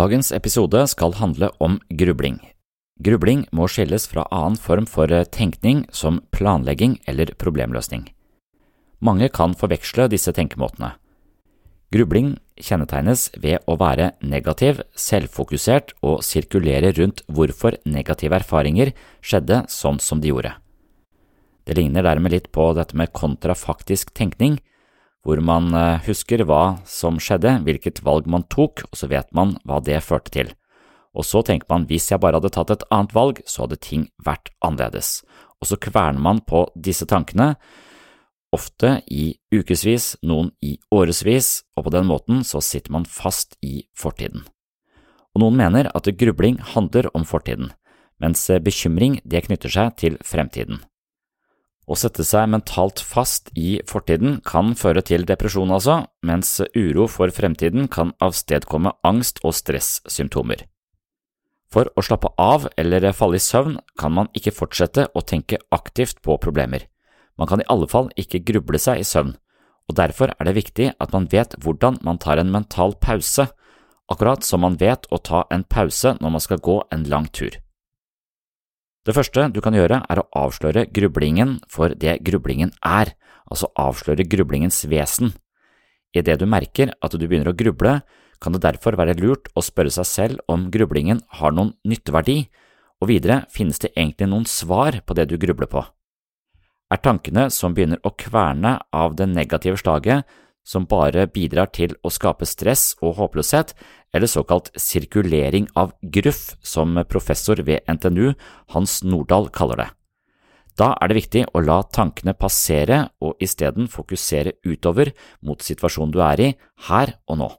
Dagens episode skal handle om grubling. Grubling må skilles fra annen form for tenkning som planlegging eller problemløsning. Mange kan forveksle disse tenkemåtene. Grubling kjennetegnes ved å være negativ, selvfokusert og sirkulere rundt hvorfor negative erfaringer skjedde sånn som de gjorde. Det ligner dermed litt på dette med kontrafaktisk tenkning, hvor man eh, husker hva som skjedde, hvilket valg man tok, og så vet man hva det førte til. Og så tenker man hvis jeg bare hadde tatt et annet valg, så hadde ting vært annerledes. Og så kverner man på disse tankene, ofte i ukevis, noen i årevis, og på den måten så sitter man fast i fortiden. Og noen mener at grubling handler om fortiden, mens bekymring det knytter seg til fremtiden. Å sette seg mentalt fast i fortiden kan føre til depresjon, altså, mens uro for fremtiden kan avstedkomme angst og stressymptomer. For å slappe av eller falle i søvn kan man ikke fortsette å tenke aktivt på problemer. Man kan i alle fall ikke gruble seg i søvn, og derfor er det viktig at man vet hvordan man tar en mental pause, akkurat som man vet å ta en pause når man skal gå en lang tur. Det første du kan gjøre er å avsløre grublingen for det grublingen er, altså avsløre grublingens vesen. Idet du merker at du begynner å gruble, kan det derfor være lurt å spørre seg selv om grublingen har noen nytteverdi, og videre finnes det egentlig noen svar på det du grubler på. Er tankene som begynner å kverne av det negative slaget, som bare bidrar til å skape stress og håpløshet, eller såkalt sirkulering av gruff, som professor ved NTNU Hans Nordahl kaller det. Da er det viktig å la tankene passere og isteden fokusere utover mot situasjonen du er i, her og nå.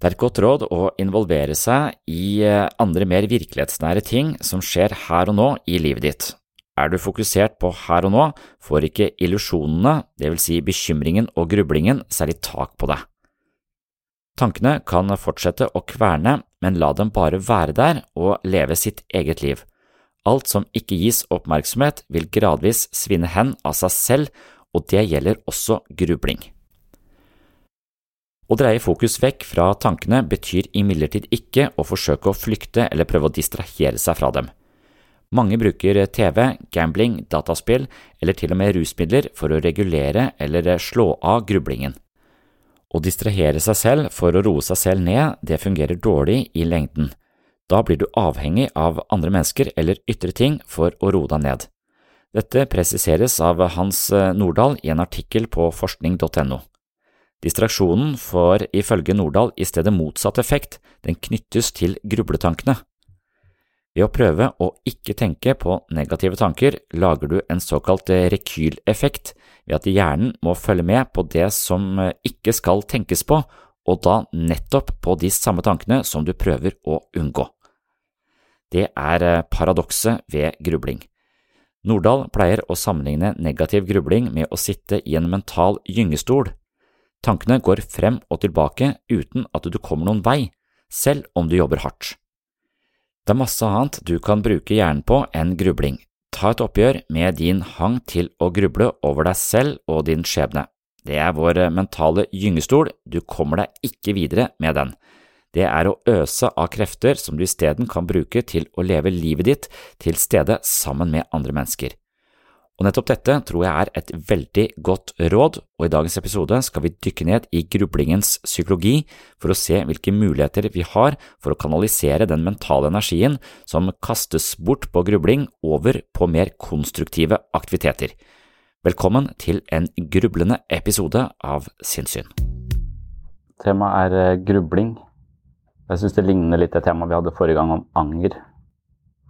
Det er et godt råd å involvere seg i andre mer virkelighetsnære ting som skjer her og nå i livet ditt. Er du fokusert på her og nå, får ikke illusjonene, vil si bekymringen og grublingen, særlig tak på deg. Tankene kan fortsette å kverne, men la dem bare være der og leve sitt eget liv. Alt som ikke gis oppmerksomhet, vil gradvis svinne hen av seg selv, og det gjelder også grubling. Å dreie fokus vekk fra tankene betyr imidlertid ikke å forsøke å flykte eller prøve å distrahere seg fra dem. Mange bruker TV, gambling, dataspill eller til og med rusmidler for å regulere eller slå av grublingen. Å distrahere seg selv for å roe seg selv ned, det fungerer dårlig i lengden. Da blir du avhengig av andre mennesker eller ytre ting for å roe deg ned. Dette presiseres av Hans Nordahl i en artikkel på forskning.no. Distraksjonen får ifølge Nordahl i stedet motsatt effekt, den knyttes til grubletankene. Ved å prøve å ikke tenke på negative tanker lager du en såkalt rekyleffekt ved at hjernen må følge med på det som ikke skal tenkes på, og da nettopp på de samme tankene som du prøver å unngå. Det er paradokset ved grubling. Nordahl pleier å sammenligne negativ grubling med å sitte i en mental gyngestol. Tankene går frem og tilbake uten at du kommer noen vei, selv om du jobber hardt. Det er masse annet du kan bruke hjernen på enn grubling. Ta et oppgjør med din hang til å gruble over deg selv og din skjebne. Det er vår mentale gyngestol, du kommer deg ikke videre med den. Det er å øse av krefter som du isteden kan bruke til å leve livet ditt til stede sammen med andre mennesker. Og nettopp dette tror jeg er et veldig godt råd, og i dagens episode skal vi dykke ned i grublingens psykologi for å se hvilke muligheter vi har for å kanalisere den mentale energien som kastes bort på grubling, over på mer konstruktive aktiviteter. Velkommen til en grublende episode av Sinnssyn. Temaet er eh, grubling. Jeg syns det ligner litt det temaet vi hadde forrige gang om anger.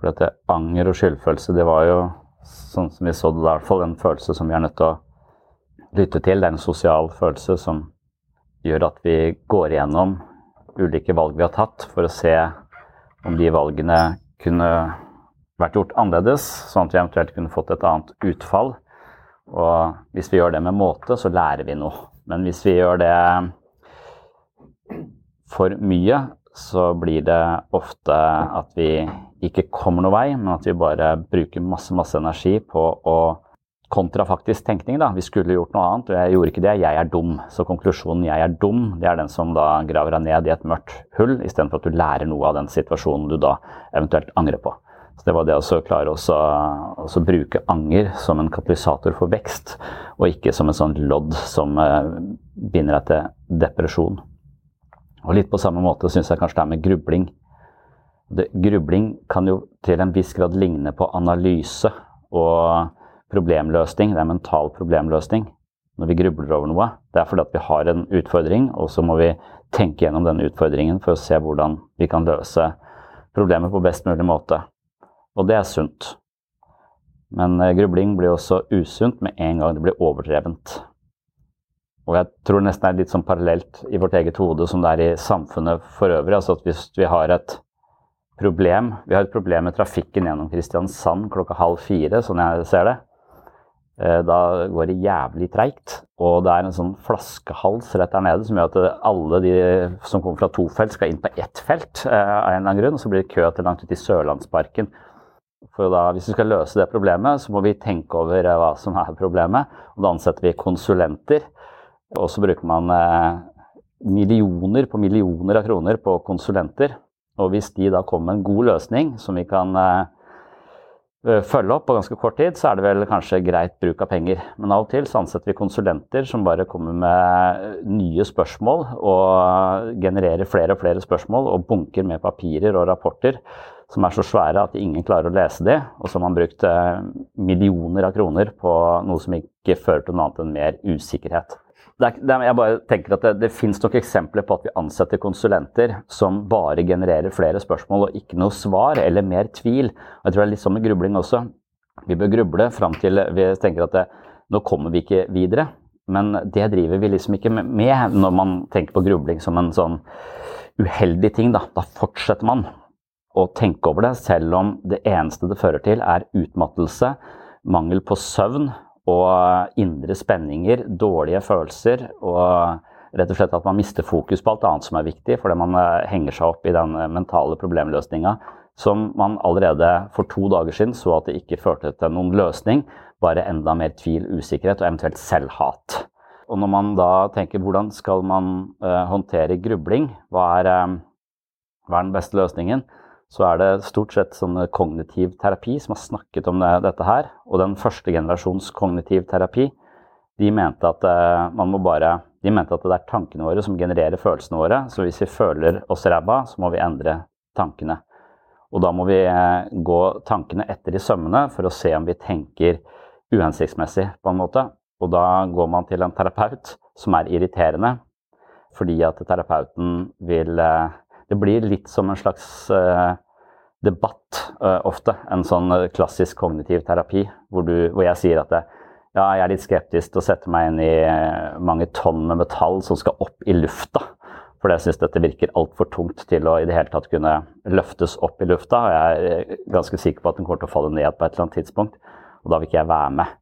For dette anger og skyldfølelse, det var jo sånn som vi så det, i hvert fall en følelse som vi er nødt til å lytte til. Det er en sosial følelse som gjør at vi går igjennom ulike valg vi har tatt, for å se om de valgene kunne vært gjort annerledes, sånn at vi eventuelt kunne fått et annet utfall. Og hvis vi gjør det med måte, så lærer vi noe. Men hvis vi gjør det for mye, så blir det ofte at vi ikke kommer noen vei, men at vi bare bruker masse, masse energi på å kontrafaktisk tenkning. da. Vi skulle gjort noe annet, og jeg gjorde ikke det. Jeg er dum. Så konklusjonen 'jeg er dum' det er den som da graver deg ned i et mørkt hull, istedenfor at du lærer noe av den situasjonen du da eventuelt angrer på. Så Det var det å klare å bruke anger som en katalysator for vekst, og ikke som en sånn lodd som uh, binder deg til depresjon. Og Litt på samme måte syns jeg kanskje det er med grubling. Det, grubling kan jo til en viss grad ligne på analyse og problemløsning. Det er mental problemløsning når vi grubler over noe. Det er fordi at vi har en utfordring, og så må vi tenke gjennom denne utfordringen for å se hvordan vi kan løse problemet på best mulig måte. Og det er sunt. Men eh, grubling blir også usunt med en gang det blir overdrevent. Og jeg tror nesten det er litt sånn parallelt i vårt eget hode som det er i samfunnet for øvrig. Altså at hvis vi har et problem. Vi har et problem med trafikken gjennom Kristiansand klokka halv fire, sånn jeg ser det. Eh, da går det jævlig treigt, og det er en sånn flaskehals rett der nede som gjør at alle de som kommer fra to felt, skal inn på ett felt eh, av en eller annen grunn. Og så blir det kø til langt ut i Sørlandsparken. For da, Hvis vi skal løse det problemet, så må vi tenke over eh, hva som er problemet. og Da ansetter vi konsulenter, og så bruker man millioner på millioner av kroner på konsulenter. Og hvis de da kommer med en god løsning som vi kan uh, følge opp på ganske kort tid, så er det vel kanskje greit bruk av penger. Men av og til så ansetter vi konsulenter som bare kommer med nye spørsmål og genererer flere og flere spørsmål og bunker med papirer og rapporter som er så svære at ingen klarer å lese de, og så har man brukt millioner av kroner på noe som ikke fører til noe annet enn mer usikkerhet er, jeg bare tenker at det, det finnes nok eksempler på at vi ansetter konsulenter som bare genererer flere spørsmål og ikke noe svar eller mer tvil. Jeg tror det er litt sånn med grubling også. Vi bør gruble fram til vi tenker at det, nå kommer vi ikke videre. Men det driver vi liksom ikke med når man tenker på grubling som en sånn uheldig ting. Da, da fortsetter man å tenke over det, selv om det eneste det fører til, er utmattelse, mangel på søvn og indre spenninger, dårlige følelser og rett og slett at man mister fokus på alt annet som er viktig, fordi man eh, henger seg opp i den eh, mentale problemløsninga som man allerede for to dager siden så at det ikke førte til noen løsning, bare enda mer tvil, usikkerhet og eventuelt selvhat. Og når man da tenker hvordan skal man håndtere grubling, hva er, hva er den beste løsningen, så er det stort sett sånn kognitiv terapi som har snakket om det, dette her. Og den første generasjons kognitiv terapi, de mente at uh, man må bare De mente at det er tankene våre som genererer følelsene våre. Så hvis vi føler oss ræva, så må vi endre tankene. Og da må vi uh, gå tankene etter i sømmene for å se om vi tenker uhensiktsmessig, på en måte. Og da går man til en terapeut som er irriterende, fordi at terapeuten vil Det blir litt som en slags debatt ofte. En sånn klassisk kognitiv terapi hvor, du, hvor jeg sier at det, ja, jeg er litt skeptisk til å sette meg inn i eh, mange tonn med metall som skal opp i lufta. For jeg syns dette virker altfor tungt til å i det hele tatt kunne løftes opp i lufta. Og jeg er eh, ganske sikker på at den kommer til å falle ned på et eller annet tidspunkt. Og da vil ikke jeg være med.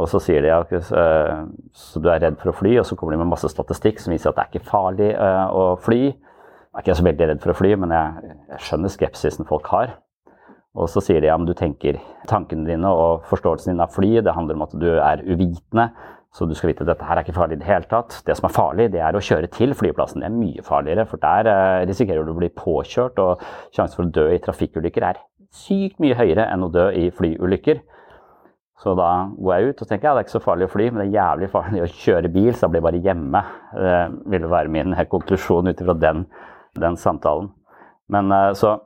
Og så sier de at du er redd for å fly, og så kommer de med masse statistikk som viser at det er ikke farlig uh, å fly. Er ikke så veldig redd for å fly, men jeg, jeg skjønner skepsisen folk har. Og så sier de ja, men du tenker tankene dine og forståelsen din av fly, det handler om at du er uvitende. Så du skal vite at dette her er ikke farlig i det hele tatt. Det som er farlig, det er å kjøre til flyplassen. Det er mye farligere, for der eh, risikerer du å bli påkjørt, og sjansen for å dø i trafikkulykker er sykt mye høyere enn å dø i flyulykker. Så da går jeg ut og tenker ja, det er ikke så farlig å fly, men det er jævlig farlig å kjøre bil, så da blir jeg bare hjemme. Det ville være min konklusjon ut ifra den, den, samtalen. Men eh, så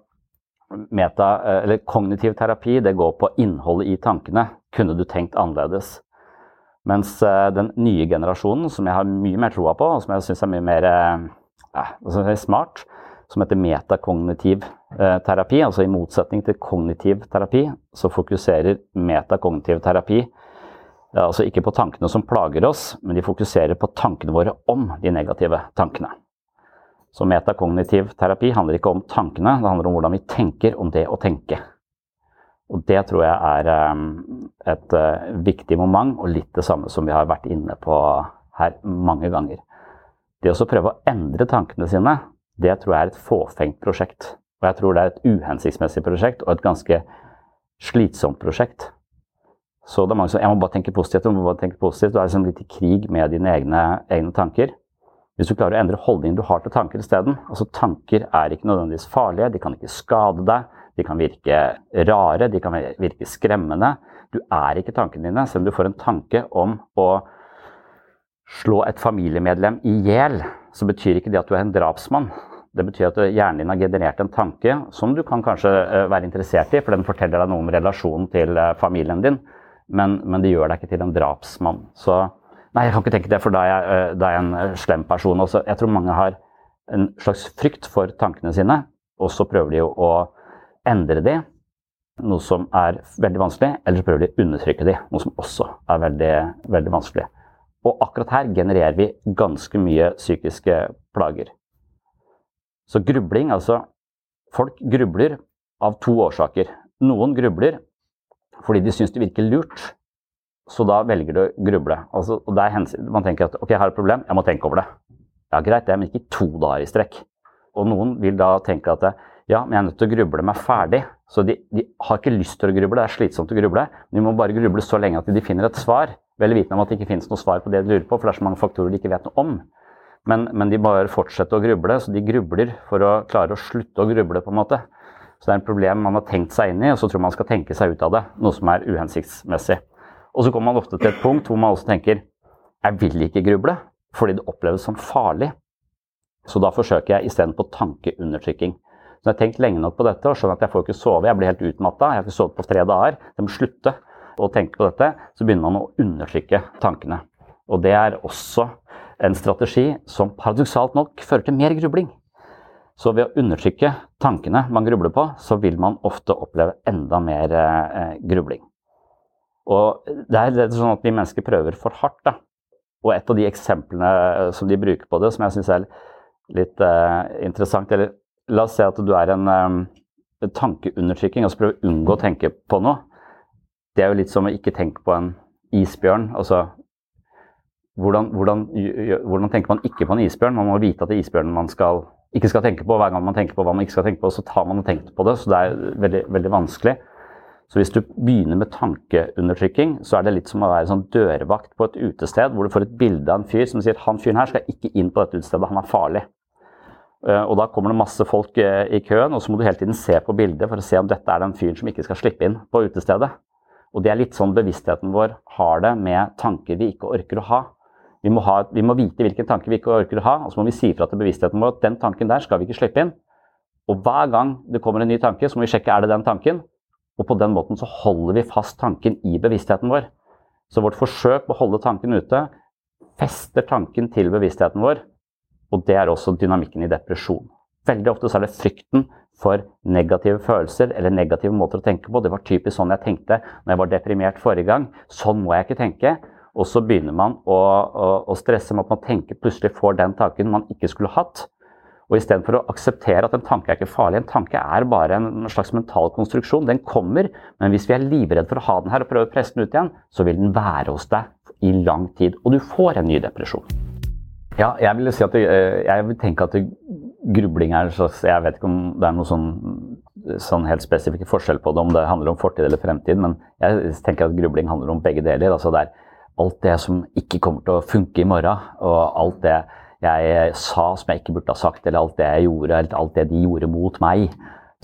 meta, eh, eller kognitiv terapi det går på innholdet i tankene. Kunne du tenkt annerledes? Mens eh, den nye generasjonen, som jeg har mye mer troa på, og som jeg syns er mye mer eh, smart, som heter metakognitiv terapi, altså i motsetning til kognitiv terapi, så fokuserer metakognitiv terapi altså ikke på tankene som plager oss, men de fokuserer på tankene våre om de negative tankene. Så metakognitiv terapi handler ikke om tankene, det handler om hvordan vi tenker om det å tenke. Og det tror jeg er ehm, et eh, viktig moment, og litt det samme som vi har vært inne på her mange ganger. Det å prøve å endre tankene sine, det tror jeg er et fåfengt prosjekt. Og jeg tror det er et uhensiktsmessig prosjekt, og et ganske slitsomt prosjekt. Så det er mange som jeg må bare tenke positivt, jeg må bare tenke positivt. Du er liksom litt i krig med dine egne, egne tanker. Hvis du klarer å endre holdningen du har til tanker isteden altså Tanker er ikke nødvendigvis farlige, de kan ikke skade deg, de kan virke rare, de kan virke skremmende. Du er ikke tankene dine, selv om du får en tanke om å slå et familiemedlem i hjel, så betyr ikke det at du er en drapsmann. Det betyr at hjernen din har generert en tanke som du kan kanskje eh, være interessert i, for den forteller deg noe om relasjonen til eh, familien din, men, men det gjør deg ikke til en drapsmann. Så Nei, jeg kan ikke tenke det, for da er jeg, eh, da er jeg en eh, slem person. Også. Jeg tror mange har en slags frykt for tankene sine, og så prøver de å endre de, noe som er veldig vanskelig, eller så prøver de å undertrykke de, noe som også er veldig, veldig vanskelig. Og akkurat her genererer vi ganske mye psykiske plager. Så grubling, altså Folk grubler av to årsaker. Noen grubler fordi de syns det virker lurt så da velger du å gruble. Altså, man tenker at ok, jeg har et problem, jeg må tenke over det. Ja, greit det, men ikke to dager i strekk. Og noen vil da tenke at ja, men jeg er nødt til å gruble meg ferdig. Så de, de, har ikke lyst til å gruble, det er slitsomt å gruble. Men de må bare gruble så lenge at de finner et svar. Vel vitende om at det ikke finnes noe svar på det de lurer på, for det er så mange faktorer de ikke vet noe om. Men, men de bare fortsetter å gruble, så de grubler for å klare å slutte å gruble, på en måte. Så det er et problem man har tenkt seg inn i, og så tror man skal tenke seg ut av det. Noe som er uhensiktsmessig. Og så kommer man ofte til et punkt hvor man også tenker jeg vil ikke gruble, fordi det oppleves som farlig. Så da forsøker jeg istedenfor tankeundertrykking. Så jeg har tenkt lenge nok på dette og skjønner at jeg får ikke sove, jeg blir helt utmatta, jeg har ikke sovet på tre dager. Jeg må slutte å tenke på dette. Så begynner man å undertrykke tankene. Og det er også en strategi som paradoksalt nok fører til mer grubling. Så ved å undertrykke tankene man grubler på, så vil man ofte oppleve enda mer eh, grubling. Og det er rett sånn at vi mennesker prøver for hardt. da. Og et av de eksemplene eh, som de bruker på det, som jeg syns er litt uh, interessant eller La oss si at du er en um, tankeundertrykking, så prøver å unngå å tenke på noe. Det er jo litt som å ikke tenke på en isbjørn. Altså hvordan, hvordan, hvordan, tenker man ikke på en isbjørn? Man må vite at det er isbjørnen man skal, ikke skal tenke på. Hver gang man tenker på hva man ikke skal tenke på, så tar man og tenker på det. Så det er veldig, veldig vanskelig. Så hvis du begynner med tankeundertrykking, så er det litt som å være sånn dørvakt på et utested, hvor du får et bilde av en fyr som sier han fyren her skal ikke inn på dette utestedet, han er farlig. Og da kommer det masse folk i køen, og så må du hele tiden se på bildet for å se om dette er den fyren som ikke skal slippe inn på utestedet. Og det er litt sånn bevisstheten vår har det med tanker vi ikke orker å ha. Vi må, ha, vi må vite hvilken tanke vi ikke orker å ha, og så må vi si fra til bevisstheten vår at den tanken der skal vi ikke slippe inn. Og hver gang det kommer en ny tanke, så må vi sjekke er det den tanken. Og på den måten så holder vi fast tanken i bevisstheten vår. Så vårt forsøk på å holde tanken ute fester tanken til bevisstheten vår og det er også dynamikken i depresjon. Veldig ofte så er det frykten for negative følelser eller negative måter å tenke på. Det var typisk sånn jeg tenkte når jeg var deprimert forrige gang. Sånn må jeg ikke tenke. Og så begynner man å, å, å stresse med at man tenker, plutselig får den tanken man ikke skulle hatt. Og istedenfor å akseptere at en tanke er ikke farlig, en tanke er bare en slags mental konstruksjon. Den kommer, men hvis vi er livredde for å ha den her og prøver å presse den ut igjen, så vil den være hos deg i lang tid. Og du får en ny depresjon. Ja, jeg vil si at det, eh, jeg vil tenke at grubling er en slags Jeg vet ikke om det er noe sånn, sånn helt spesifikke forskjell på det, om det handler om fortid eller fremtid, men jeg tenker at grubling handler om begge deler. altså det er alt det som ikke kommer til å funke i morgen, og alt det jeg sa som jeg ikke burde ha sagt, eller alt det jeg gjorde, eller alt det de gjorde mot meg.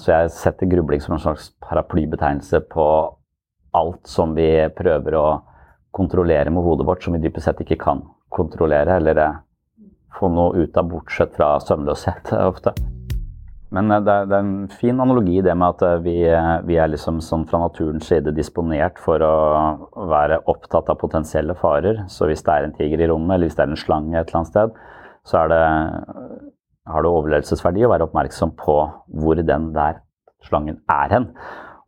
Så jeg setter grubling som en slags paraplybetegnelse på alt som vi prøver å kontrollere med hodet vårt, som vi dypest sett ikke kan kontrollere. eller få noe ut av, bortsett fra søvnløshet ofte. Men eh, det er, en fin analogi det med at eh, vi, eh, vi er liksom sånn fra naturens side disponert for å være opptatt av potensielle farer. Så hvis det er en tiger i rommet, eller hvis det er en slange et eller annet sted, så det, har det overlevelsesverdi å være oppmerksom på hvor den der slangen er hen.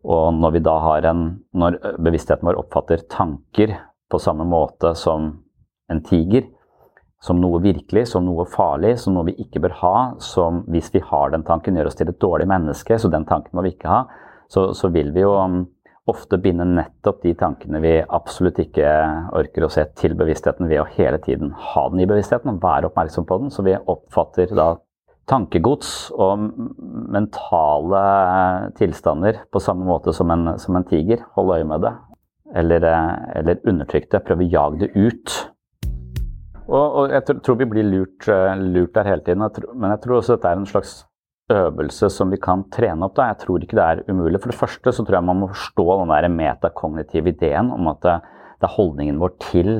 Og når en Når bevisstheten vår oppfatter tanker på samme måte som en tiger, som noe virkelig, som noe farlig, som noe vi ikke bør ha, som hvis vi har den tanken, gjør oss til et dårlig menneske, så den tanken må vi ikke ha, så, så vil vi jo ofte binde nettopp de tankene vi absolutt ikke orker å se, til bevisstheten ved å hele tiden ha den i bevisstheten og være oppmerksom på den. Så vi oppfatter da tankegods og mentale tilstander på samme måte som en, som en tiger. Hold øye med det. Eller, eller undertrykk det. Prøv å jage det ut. Og, og jeg tror vi blir lurt, lurt der hele tiden, men jeg tror også dette er en slags øvelse som vi kan trene opp. Da. Jeg tror ikke det er umulig. For det første så tror jeg man må forstå den der metakognitive ideen om at det, er holdningen vår til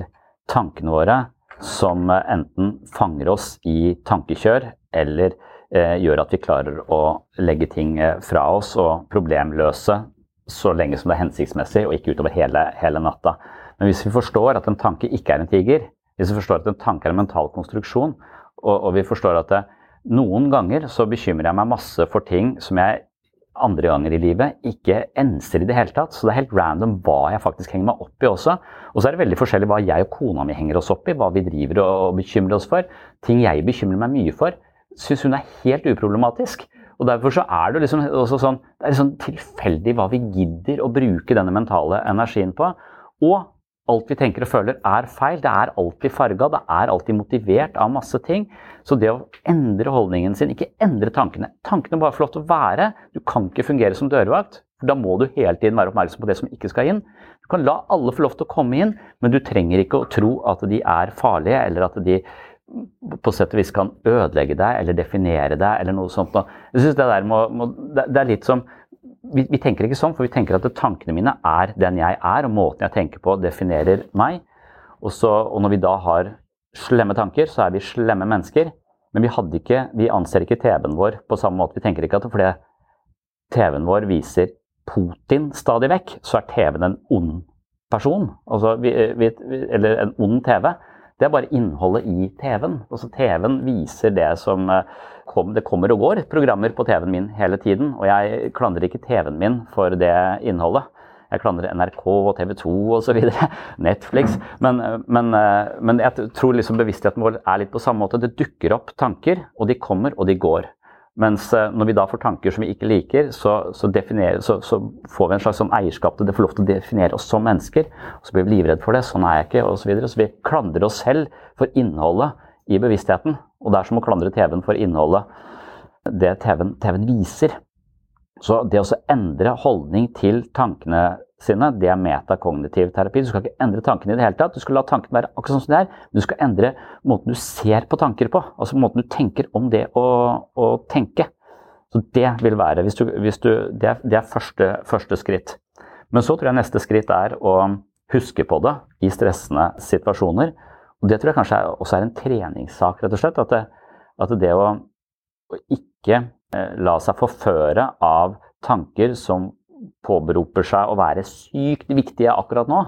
tankene våre som eh, enten fanger oss i tankekjør, eller eh, gjør at vi klarer å legge ting eh, fra oss og problemløse så lenge som det er hensiktsmessig, og ikke utover hele, hele natta. Men hvis vi forstår at en tanke ikke er en tiger, hvis vi forstår at en tanke er en mental konstruksjon, og, og vi forstår at det, noen ganger så bekymrer jeg meg masse for ting som jeg andre ganger i livet ikke enser i det hele tatt. Så det er helt random hva jeg faktisk henger meg opp i også. Og så er det veldig forskjellig hva jeg og kona mi henger oss opp i, hva vi driver og bekymrer oss for. Ting jeg bekymrer meg mye for, syns hun er helt uproblematisk. Og Derfor så er det liksom også sånn, det er liksom tilfeldig hva vi gidder å bruke denne mentale energien på. Og alt vi tenker og føler er feil. Det er alltid farga, det er alltid motivert av masse ting. Så det å endre holdningen sin, ikke endre tankene Tankene må bare få lov til å være. Du kan ikke fungere som dørvakt. for Da må du hele tiden være oppmerksom på det som ikke skal inn. Du kan la alle få lov til å komme inn, men du trenger ikke å tro at de er farlige, eller at de på sett og vis kan ødelegge deg eller definere deg eller noe sånt. Jeg synes Det der må, må, det er litt som vi, vi, tenker ikke sånn, for vi tenker at tankene mine er den jeg er, og måten jeg tenker på, definerer meg. Og, så, og når vi da har slemme tanker, så er vi slemme mennesker. Men vi, ikke, vi anser ikke TV-en vår på samme måte. Vi tenker ikke at fordi TV-en vår viser Putin stadig vekk, så er TV-en en ond person. Altså, vi, vi, eller en ond TV. Det er bare innholdet i TV-en. Altså, TV-en viser det som uh, kom, det kommer og går programmer på TV-en min hele tiden. Og jeg klandrer ikke TV-en min for det innholdet. Jeg klandrer NRK og TV 2 osv. Netflix. Men, men, men, jeg tror liksom bevisstheten vår er litt på samme måte. Det dukker opp tanker, og de kommer og de går. Mens eh, når vi da får tanker som vi ikke liker, så, så, så, så får vi en slags sånn eierskap til det, får lov til å definere oss som mennesker. Og så blir vi livredde for det. Sånn er jeg ikke, osv. Så, videre. så vi klandrer oss selv for innholdet i bevisstheten. Og det er som å klandre TV-en for innholdet det TV-en TV viser. Så det å endre holdning til tankene sine, det er metakognitiv terapi. Du skal ikke endre tankene i det hele tatt. Du skal la tankene være akkurat sånn som de er. Du skal endre måten du ser på tanker på. Altså måten du tenker om det å, å tenke. Så det vil være hvis du, hvis du, Det er, det er første, første, skritt. Men så tror jeg neste skritt er å huske på det i stressende situasjoner. Og det tror jeg kanskje også er en treningssak, rett og slett. At det, at det å, å ikke eh, la seg forføre av tanker som påberoper seg å være sykt viktige akkurat nå,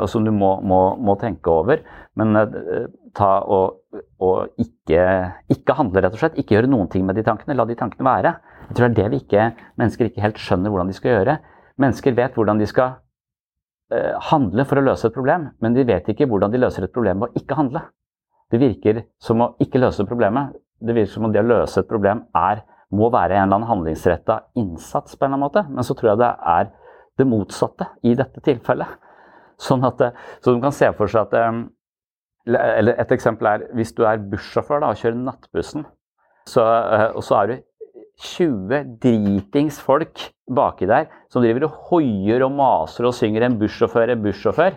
og som du må, må, må tenke over. Men eh, ta og, og ikke, ikke, handle, rett og slett. Ikke gjøre noen ting med de tankene. La de tankene være. Jeg tror det er det vi ikke, mennesker ikke helt skjønner hvordan de skal gjøre. Mennesker vet hvordan de skal handle for å løse et problem, men de vet ikke hvordan de løser et problem ved å ikke handle. Det virker som å ikke løse problemet. Det virker som om det å løse et problem er må være en eller annen handlingsretta innsats på en eller annen måte. Men så tror jeg det er det motsatte i dette tilfellet. Sånn at, så du kan se for seg at eh, eller Et eksempel er hvis du er bussjåfør og kjører nattbussen, så, eh, og så er du 20 dritings folk baki der som driver og hoier og maser og synger 'en bussjåfør, en bussjåfør',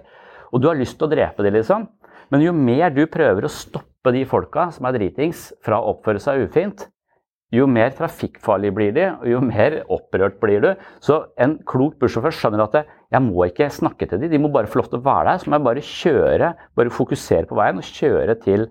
og du har lyst til å drepe dem, liksom. Men jo mer du prøver å stoppe de folka som er dritings fra å oppføre seg ufint, jo mer trafikkfarlig blir de, og jo mer opprørt blir du. Så en klok bussjåfør skjønner at jeg må ikke snakke til dem, de må bare få lov til å være der. Så må jeg bare kjøre, bare fokusere på veien og kjøre til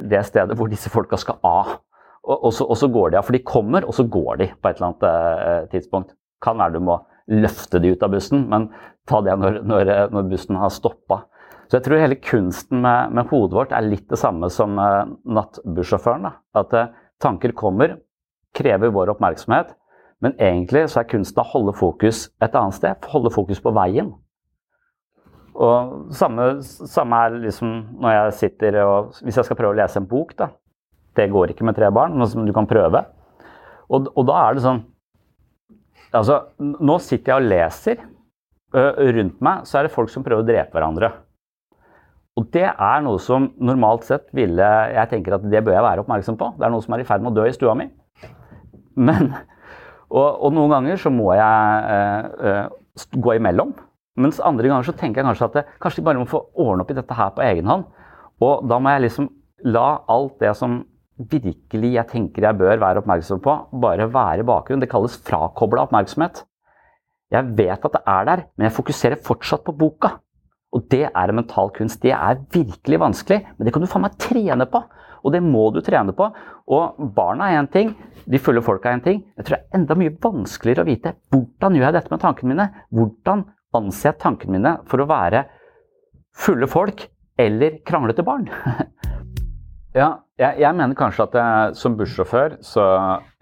det stedet hvor disse folka skal av. Og, og, så, og, så, går de av, for de kommer, og så går de på et eller annet eh, tidspunkt. Kan være du må løfte de ut av bussen, men ta det når, når, når bussen har stoppa. Så jeg tror hele kunsten med, med, hodet vårt er litt det samme som uh, nattbussjåføren. At uh, tanker kommer, krever vår oppmerksomhet. Men egentlig så er kunsten å holde fokus et annet sted. Holde fokus på veien. Og samme, samme er liksom når jeg sitter og Hvis jeg skal prøve å lese en bok, da. Det går ikke med tre barn, men du kan prøve. Og, og da er det sånn Altså, nå sitter jeg og leser. Rundt meg så er det folk som prøver å drepe hverandre. Og det er noe som normalt sett ville Jeg tenker at det bør jeg være oppmerksom på. Det er noe som er i ferd med å dø i stua mi. Men, og, og, noen ganger så må jeg eh, gå imellom. Mens andre ganger så tenker jeg kanskje at det, kanskje de bare må få ordne opp i dette her på egen hånd. Og da må jeg liksom la alt det som virkelig jeg tenker jeg bør være oppmerksom på, bare være i bakgrunnen. Det kalles frakobla oppmerksomhet. Jeg vet at det er der, men jeg fokuserer fortsatt på boka. Og det er en mental kunst. Det er virkelig vanskelig, men det kan du faen meg trene på. Og det må du trene på. Og barna er én ting, de fulle folka er én ting. Jeg tror det er enda mye vanskeligere å vite hvordan gjør jeg dette med tankene mine. Hvordan anser jeg tankene mine for å være fulle folk eller kranglete barn? ja, jeg, jeg, mener kanskje at jeg, som bussjåfør så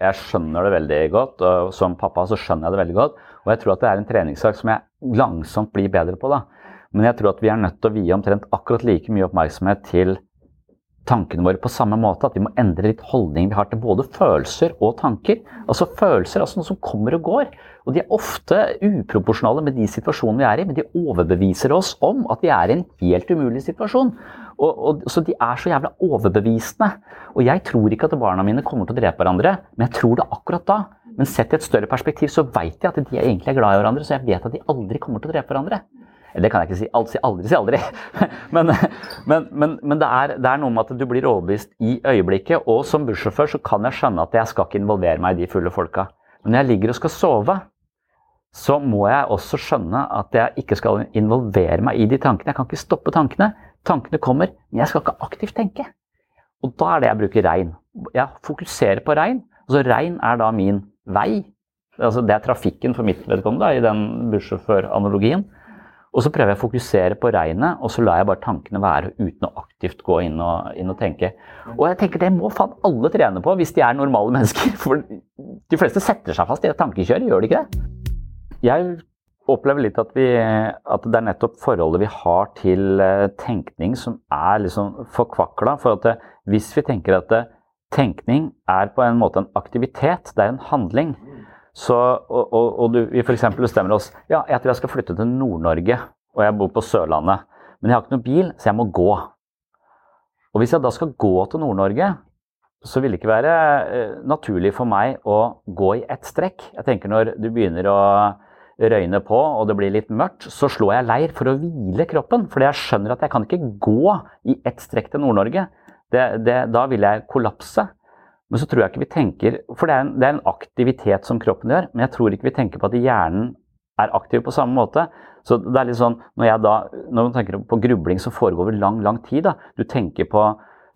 jeg skjønner det veldig godt. Og som pappa så skjønner jeg det veldig godt. Og jeg tror at det er en treningssak som jeg langsomt blir bedre på. da. Men jeg tror at vi er nødt til å vie omtrent akkurat like mye oppmerksomhet til tankene våre på samme måte. At vi må endre litt holdning vi har til både følelser og tanker. Altså Følelser altså noe som kommer og går. Og de er ofte uproporsjonale med de situasjonene vi er i, men de overbeviser oss om at vi er i en helt umulig situasjon. Og, og, så de er så jævla overbevisende. Og jeg tror ikke at barna mine kommer til å drepe hverandre, men jeg tror det akkurat da. Men sett i et større perspektiv så veit jeg at de egentlig er glad i hverandre, så jeg vet at de aldri kommer til å drepe hverandre. Det kan jeg ikke si. Aldri, aldri si aldri. Men, men, men, men det, er, det, er, noe med at du blir overbevist i øyeblikket. Og som bussjåfør så kan jeg skjønne at jeg skal ikke involvere meg i de fulle folka. Men når jeg ligger og skal sove, så må jeg også skjønne at jeg ikke skal involvere meg i de tankene. Jeg kan ikke stoppe tankene. Tankene kommer, men jeg skal ikke aktivt tenke. Og da er det jeg bruker regn. Jeg fokuserer på regn. Altså regn er da min vei. Altså det er trafikken for mitt vedkommende i den bussjåføranalogien. Og så prøver jeg å fokusere på regnet, og så lar jeg bare tankene være uten å aktivt gå inn og, inn og tenke. Og jeg tenker det må faen alle trene på hvis de er normale mennesker. For de fleste setter seg fast i et tankekjør, gjør de ikke det? Jeg opplever litt at, vi, at det er nettopp forholdet vi har til eh, tenkning som er liksom forkvakla. For at hvis vi tenker at tenkning er på en måte en aktivitet, det er en handling, så, og, og, og du, vi f.eks. bestemmer oss ja, jeg tror jeg skal flytte til Nord-Norge, og jeg bor på Sørlandet. Men jeg har ikke noen bil, så jeg må gå. Og hvis jeg da skal gå til Nord-Norge, så vil det ikke være eh, naturlig for meg å gå i ett strekk. Jeg tenker Når du begynner å røyne på og det blir litt mørkt, så slår jeg leir for å hvile kroppen. Fordi jeg skjønner at jeg kan ikke gå i ett strekk til Nord-Norge. Da vil jeg kollapse. Men så tror jeg ikke vi tenker For det er, en, det er en aktivitet som kroppen gjør, men jeg tror ikke vi tenker på at hjernen er aktiv på samme måte. Så det er litt sånn, Når jeg da, når man tenker på grubling som foregår over lang lang tid da, Du tenker på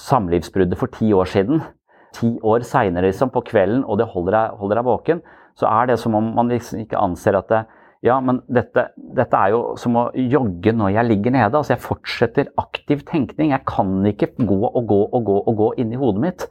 samlivsbruddet for ti år siden. Ti år seinere liksom, på kvelden, og det holder deg, holder deg, våken. Så er det som om man liksom ikke anser at det, ja, men dette, dette, er jo som å jogge når jeg ligger nede. altså Jeg fortsetter aktiv tenkning. Jeg kan ikke gå og gå og gå og gå inni hodet mitt.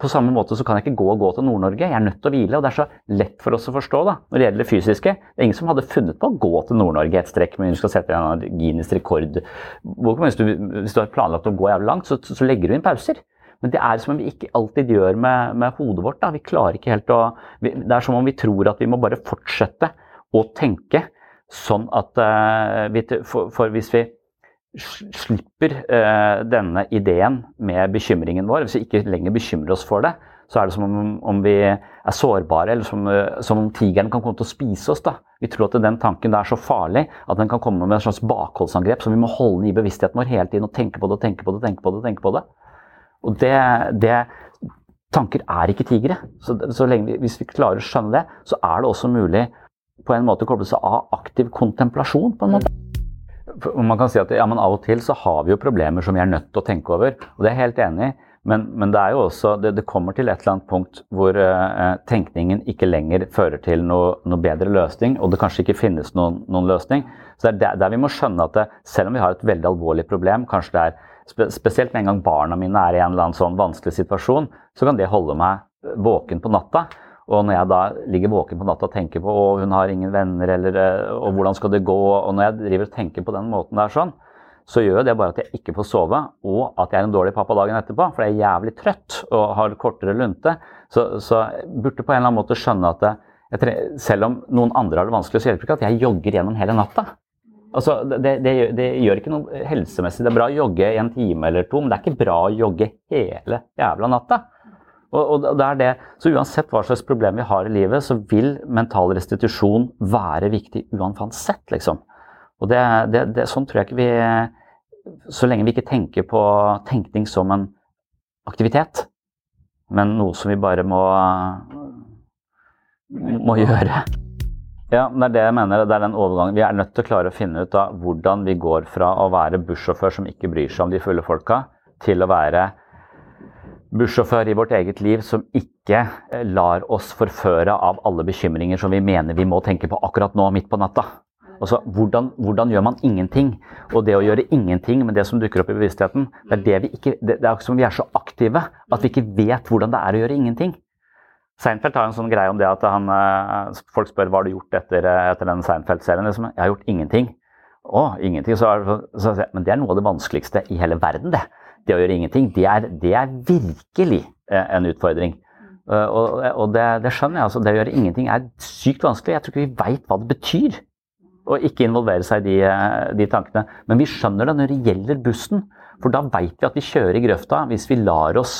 På samme måte så kan jeg ikke gå og gå til Nord-Norge. Jeg er nødt til å hvile. og Det er så lett for oss å forstå da, når det gjelder det fysiske. Det er ingen som hadde funnet på å gå til Nord-Norge et strekk, men du skal sette en Guinness rekord. Hvis du, hvis du har planlagt å gå jævlig langt, så, så, legger du inn pauser. Men det er som om vi ikke alltid gjør med, med hodet vårt. Da. Vi klarer ikke helt å vi, Det er som om vi tror at vi må bare fortsette å tenke sånn at uh, vi, for, for hvis vi slipper uh, denne ideen med bekymringen vår, hvis vi ikke lenger bekymrer oss for det, så er det som om, om vi er sårbare, eller som, uh, som, om tigeren kan komme til å spise oss. da. Vi tror at den tanken er så farlig at den kan komme med et slags bakholdsangrep, så vi må holde den i bevisstheten vår hele tiden og tenke på det og tenke på det. tenke på det, tenke på det. Og det, det Tanker er ikke tigre. Så, så lenge vi, hvis vi klarer å skjønne det, så er det også mulig på en måte å koble seg av aktiv kontemplasjon. på en måte. Man kan si at ja, Av og til så har vi jo problemer som vi er nødt til å tenke over. og Det er jeg helt enig i. Men, men, det er jo også, det, det, kommer til et eller annet punkt hvor uh, tenkningen ikke lenger fører til noe, noe, bedre løsning, og det kanskje ikke finnes noen, noen løsning. Så det er der, vi må skjønne at det, selv om vi har et veldig alvorlig problem, kanskje det er spesielt med en gang barna mine er i en eller annen sånn vanskelig situasjon, så kan det holde meg våken på natta. Og når jeg da ligger våken på natta og tenker på å, hun har ingen venner, eller, eh, og hvordan skal det gå, og når jeg driver og tenker på den måten der sånn, så gjør det bare at jeg ikke får sove, og at jeg er en dårlig pappa dagen etterpå. For jeg er jævlig trøtt og har kortere lunte. Så, så jeg burde på en eller annen måte skjønne at det, selv om noen andre har det vanskelig, så hjelper det ikke at jeg jogger gjennom hele natta. Altså, det, det, det, gjør ikke noe helsemessig. Det er bra å jogge en time eller to, men det er ikke bra å jogge hele jævla natta. Og, og det er det. Så uansett hva slags problem vi har i livet, så vil mental restitusjon være viktig uansett, liksom. Og det, det, det, sånn tror jeg ikke vi Så lenge vi ikke tenker på tenkning som en aktivitet, men noe som vi bare må, må gjøre. Ja, det er det jeg mener. Det er den overgangen. Vi er nødt til å klare å finne ut av hvordan vi går fra å være bussjåfør som ikke bryr seg om de fulle folka, til å være bussjåfør i vårt eget liv som ikke eh, lar oss forføre av alle bekymringer som vi mener vi må tenke på akkurat nå, midt på natta. Altså, hvordan, hvordan, gjør man ingenting? Og det å gjøre ingenting med det som dukker opp i bevisstheten, det er, det vi ikke, det, det er som vi er så aktive at vi ikke vet hvordan det er å gjøre ingenting. Seinfeld har en sånn greie om det at han, eh, folk spør hva har du gjort etter, eh, etter den Seinfeld-serien. Liksom, jeg har gjort ingenting. Å, ingenting. Så, så, så, men det er noe av det vanskeligste i hele verden, det det å gjøre ingenting, det er, det er virkelig eh, en utfordring. Uh, og, og det, det, skjønner jeg. altså Det å gjøre ingenting er sykt vanskelig. Jeg tror ikke vi veit hva det betyr å ikke involvere seg i de, de, tankene. Men vi skjønner det når det gjelder bussen. For da veit vi at vi kjører i grøfta hvis vi lar oss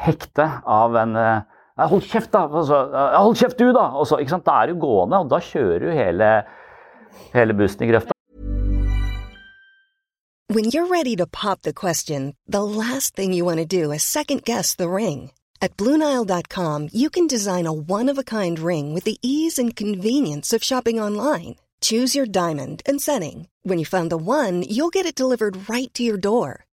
hekte av en Hold kjeft, da! Hold kjeft, du, da! Og så, da er du gående, og da kjører du hele, hele bussen i grøfta. When you're ready to pop the question, the last thing you want to do is second guess the ring. At Bluenile.com, you can design a one of a kind ring with the ease and convenience of shopping online. Choose your diamond and setting. When you find the one, you'll get it delivered right to your door.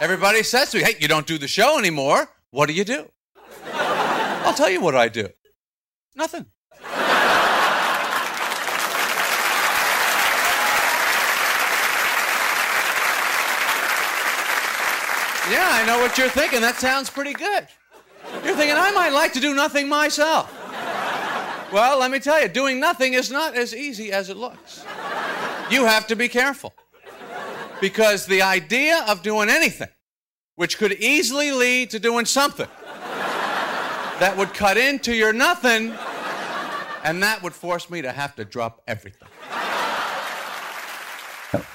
Everybody says to me, hey, you don't do the show anymore. What do you do? I'll tell you what I do. Nothing. Yeah, I know what you're thinking. That sounds pretty good. You're thinking, I might like to do nothing myself. Well, let me tell you, doing nothing is not as easy as it looks. You have to be careful. Because the idea of doing anything, which could easily lead to doing something, that would cut into your nothing, and that would force me to have to drop everything.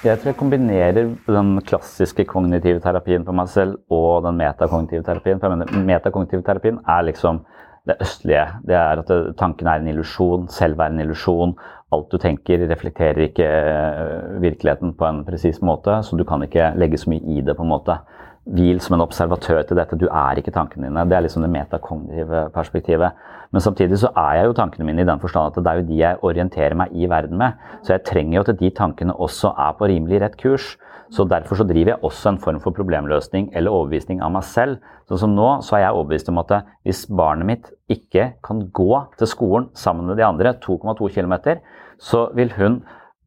Jeg tror jeg kombinerer den klassiske kognitive terapien på meg selv og den metakognitive terapien. For jeg mener, metakognitive terapien er liksom det østlige. Det er at tanken er en illusjon, selv er en illusjon. Alt du tenker, reflekterer ikke eh, virkeligheten på en presis måte, så du kan ikke legge så mye i det. på en måte. Hvil som en observatør til dette. Du er ikke tankene dine. Det er liksom det metakognitive perspektivet. Men samtidig så er jeg jo tankene mine i den forstand at det er jo de jeg orienterer meg i verden med. Så jeg trenger jo at de tankene også er på rimelig rett kurs. Så Derfor så driver jeg også en form for problemløsning eller overbevisning av meg selv. Sånn som nå så er jeg overbevist om at hvis barnet mitt ikke kan gå til skolen sammen med de andre 2,2 km, så vil hun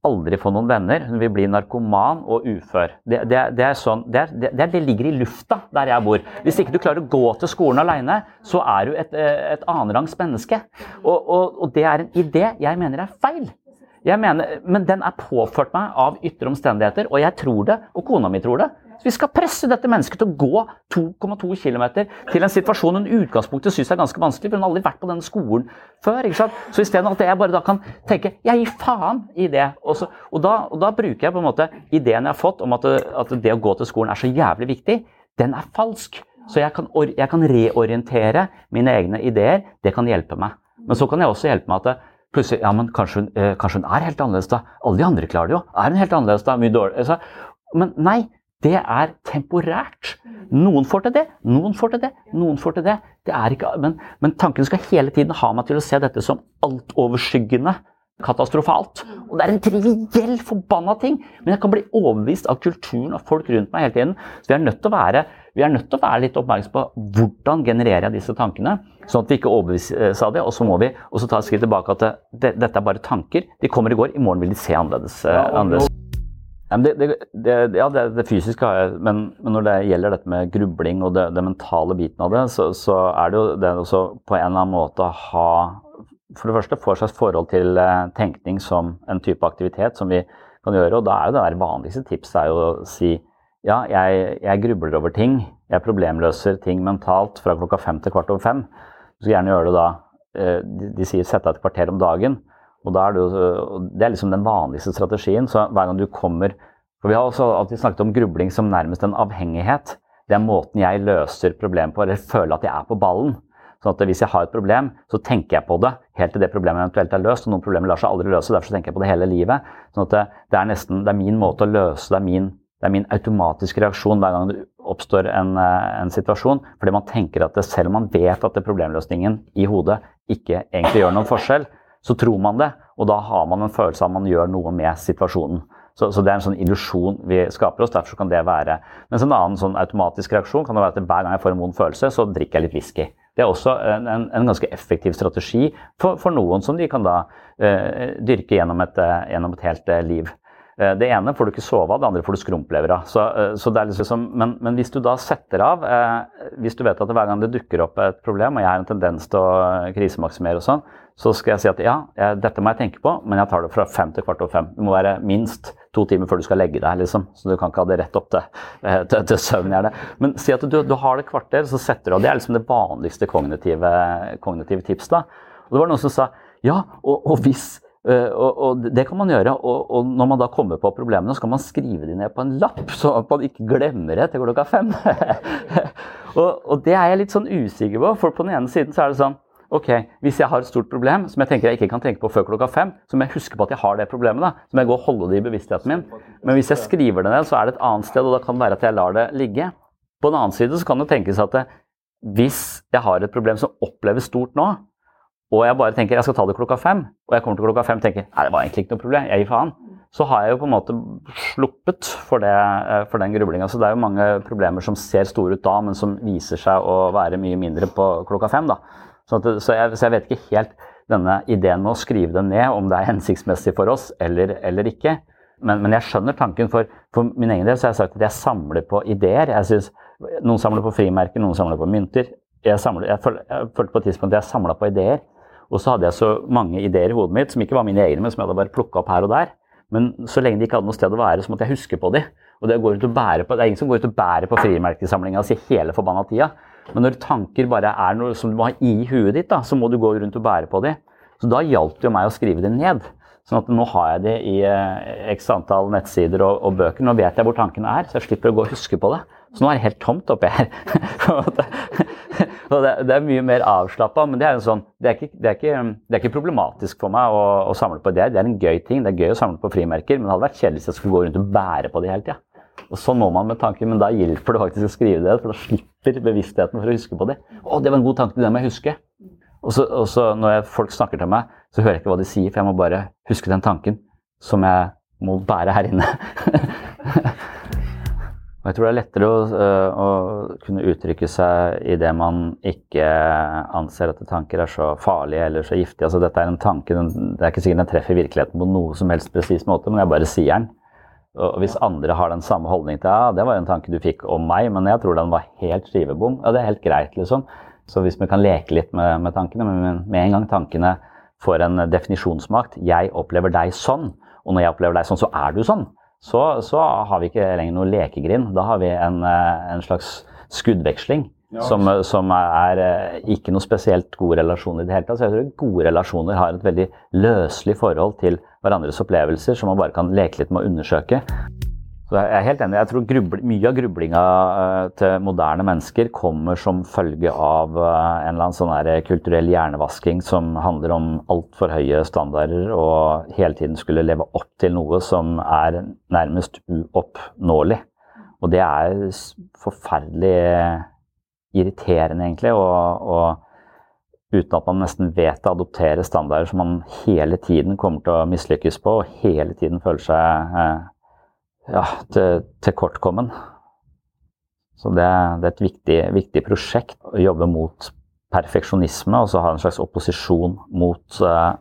aldri få noen venner. Hun vil bli narkoman og ufør. Det, det, det, sånn, det, ligger i lufta der jeg bor. Hvis ikke du klarer å gå til skolen alene, så er du et, et annenrangs menneske. Og, og, og det er en idé jeg mener er feil. Mener, men den er påført meg av ytre omstendigheter, og jeg tror det, og kona mi tror det. Så vi skal presse dette mennesket til å gå 2,2 km til en situasjon hun i utgangspunktet syns er ganske vanskelig, for hun har aldri vært på denne skolen før. ikke sant? Så isteden at jeg bare da kan tenke jeg gir faen i det. Og, så, og, da, og da, bruker jeg på en måte ideen jeg har fått om at, at, det å gå til skolen er så jævlig viktig, den er falsk. Så jeg kan, jeg kan reorientere mine egne ideer. Det kan hjelpe meg. Men så kan jeg også hjelpe meg at plutselig, ja, men kanskje hun, eh, kanskje hun er helt annerledes da. Alle de andre klarer det jo. Er hun helt annerledes da? Mye dårlig. Altså, men nei, det er temporært. Noen får til det, noen får til det, noen får til det. det ikke, men, men, tanken skal hele tiden ha meg til å se dette som altoverskyggende katastrofalt. Og det er en triviell forbanna ting, men jeg kan bli overbevist av kulturen og folk rundt meg hele tiden. Så vi er nødt til å være, nødt til å være litt oppmerksom på hvordan genererer jeg disse tankene, sånn at vi ikke overbevises av det. Og så må vi også ta et skritt tilbake at det, dette er bare tanker. De kommer i går, i morgen vil de se annerledes. Ja, annerledes. Det, det, det, ja, det, fysiske har jeg, men, men, når det gjelder dette med grubling og det, mentale biten av det, så, så er det jo det også på en eller annen måte å ha For det første få et slags forhold til eh, tenkning som en type aktivitet som vi kan gjøre. Og da er jo det der vanligste tipset er jo å si ja, jeg, jeg grubler over ting. Jeg problemløser ting mentalt fra klokka fem til kvart over fem. Du skal gjerne gjøre det da eh, de, sier sette deg et kvarter om dagen. Og da er det, jo, det er liksom den vanligste strategien. Så hver gang du kommer For vi har også alltid snakket om grubling som nærmest en avhengighet. Det er måten jeg løser problemet på, eller føler at jeg er på ballen. Sånn at hvis jeg har et problem, så tenker jeg på det helt til det problemet eventuelt er løst. Og noen problemer lar seg aldri løse, derfor tenker jeg på det hele livet. Sånn at det, det, er nesten det er min måte å løse det er min, det er min automatiske reaksjon hver gang det oppstår en, en situasjon. Fordi man tenker at det, selv om man vet at problemløsningen i hodet ikke egentlig gjør noen forskjell, så tror man det, og da har man en følelse av at man gjør noe med situasjonen. Så, så det er en sånn illusjon vi skaper oss. derfor kan det være. Mens en annen sånn automatisk reaksjon kan det være at hver gang jeg får en vond følelse, så drikker jeg litt whisky. Det er også en, en, en ganske effektiv strategi for, for, noen som de kan da eh, dyrke gjennom et, eh, gjennom et helt eh, liv. Eh, det ene får du ikke sove av, det andre får du skrumplever av. Så, så liksom, men, men, hvis du da setter av eh, Hvis du vet at hver gang det dukker opp et problem, og jeg har en tendens til å krisemaksimere og sånn, så skal jeg si at ja, dette må jeg tenke på, men jeg tar det fra fem til kvart over fem. Det må være minst to timer før du skal legge deg, liksom. Så du kan ikke ha det rett opp til, eh, til, til søvn. Gjerne. Men si at du, du, har det kvarter, så setter du av. Det er liksom det vanligste kognitive, kognitive tips. da. Og det var noen som sa ja, og, og hvis og, og, Det kan man gjøre. Og, og, når man da kommer på problemene, så kan man skrive de ned på en lapp, så man ikke glemmer det til klokka fem. og, det er jeg litt sånn usikker på, for på den ene siden så er det sånn Ok, Hvis jeg har et stort problem som jeg tenker jeg ikke kan tenke på før klokka fem, så må jeg huske på at jeg har det problemet. da, Så må jeg gå og holde det i bevisstheten min. Men hvis jeg skriver det ned, så er det et annet sted, og da kan det være at jeg lar det ligge. På den annen side så kan det tenkes at det, hvis jeg har et problem som oppleves stort nå, og jeg bare tenker jeg skal ta det klokka fem, og jeg kommer til klokka fem og tenker nei, det var egentlig ikke noe problem, jeg gir faen, så har jeg jo på en måte sluppet for, det, eh, for den grublinga. Så det er jo mange problemer som ser store ut da, men som viser seg å være mye mindre på klokka fem. da. Så, at, så, jeg, så jeg, vet ikke helt denne ideen med å skrive det ned, om det er hensiktsmessig for oss eller, eller ikke. Men, men, jeg skjønner tanken. For, for min egen del så har jeg sagt at jeg samler på ideer. Jeg synes, Noen samler på frimerker, noen samler på mynter. Jeg, samler, jeg, føl, jeg følte på et tidspunkt at jeg samla på ideer. Og så hadde jeg så mange ideer i hodet mitt som ikke var mine egne, men som jeg hadde bare plukka opp her og der. Men så lenge de ikke hadde noe sted å være, så måtte jeg huske på de. Og det, går ut og bære på, det er ingen som går ut og bærer på frimerkesamlinga si hele forbanna tida. Men når tanker bare er noe som du må ha i huet ditt, da, så må du gå rundt og bære på de. Så da hjalp det jo meg å skrive det ned. Sånn at nå har jeg det i eh, x antall nettsider og, og, bøker. Nå vet jeg hvor tankene er, så jeg slipper å gå og huske på det. Så nå er det helt tomt oppi her. det, det, er mye mer avslappa, men det er, sånn, det, er ikke, det, er ikke, det er, ikke, problematisk for meg å, å, samle på det. Det er en gøy ting. Det er gøy å samle på frimerker, men det hadde vært kjedelig hvis jeg skulle gå rundt og bære på det hele tida. Og sånn må man med tanken, men da hjelper det faktisk å skrive det, for da slipper bevisstheten for å huske på det. Å, det var en god tanke, det må jeg huske. Og så, og så når jeg, folk snakker til meg, så hører jeg ikke hva de sier, for jeg må bare huske den tanken som jeg må bære her inne. Og jeg tror det er lettere å, øh, å, kunne uttrykke seg i det man ikke anser at tanker er så farlige eller så giftige. Altså, dette er en tanke, Det er ikke sikkert den treffer virkeligheten på noe som helst presis måte, men jeg bare sier den. Og hvis andre har den samme holdning til ja, det var jo en tanke du fikk om meg, men jeg tror den var helt skivebom, ja, det er helt greit, liksom. Så hvis vi kan leke litt med, med tankene, men med en gang tankene får en definisjonsmakt Jeg opplever deg sånn, og når jeg opplever deg sånn, så er du sånn så, så, har vi ikke lenger noe lekegrind. Da har vi en, eh, en slags skuddveksling ja. som, som, er eh, ikke noe spesielt god relasjon i det hele tatt. Så jeg tror gode relasjoner har et veldig løselig forhold til hverandres opplevelser som man bare kan leke litt med å undersøke. Så jeg er helt enig. Jeg tror grubli, Mye av grublinga uh, til moderne mennesker kommer som følge av uh, en eller annen sånn kulturell hjernevasking som handler om altfor høye standarder og hele tiden skulle leve opp til noe som er nærmest uoppnåelig. Og det er forferdelig irriterende, egentlig. og, og uten at man nesten vet å adoptere standarder som man hele tiden kommer til å mislykkes på, og hele tiden føler seg eh, ja, til, kortkommen. Så det, det, er et viktig, viktig, prosjekt å jobbe mot perfeksjonisme og så ha en slags opposisjon mot, uh,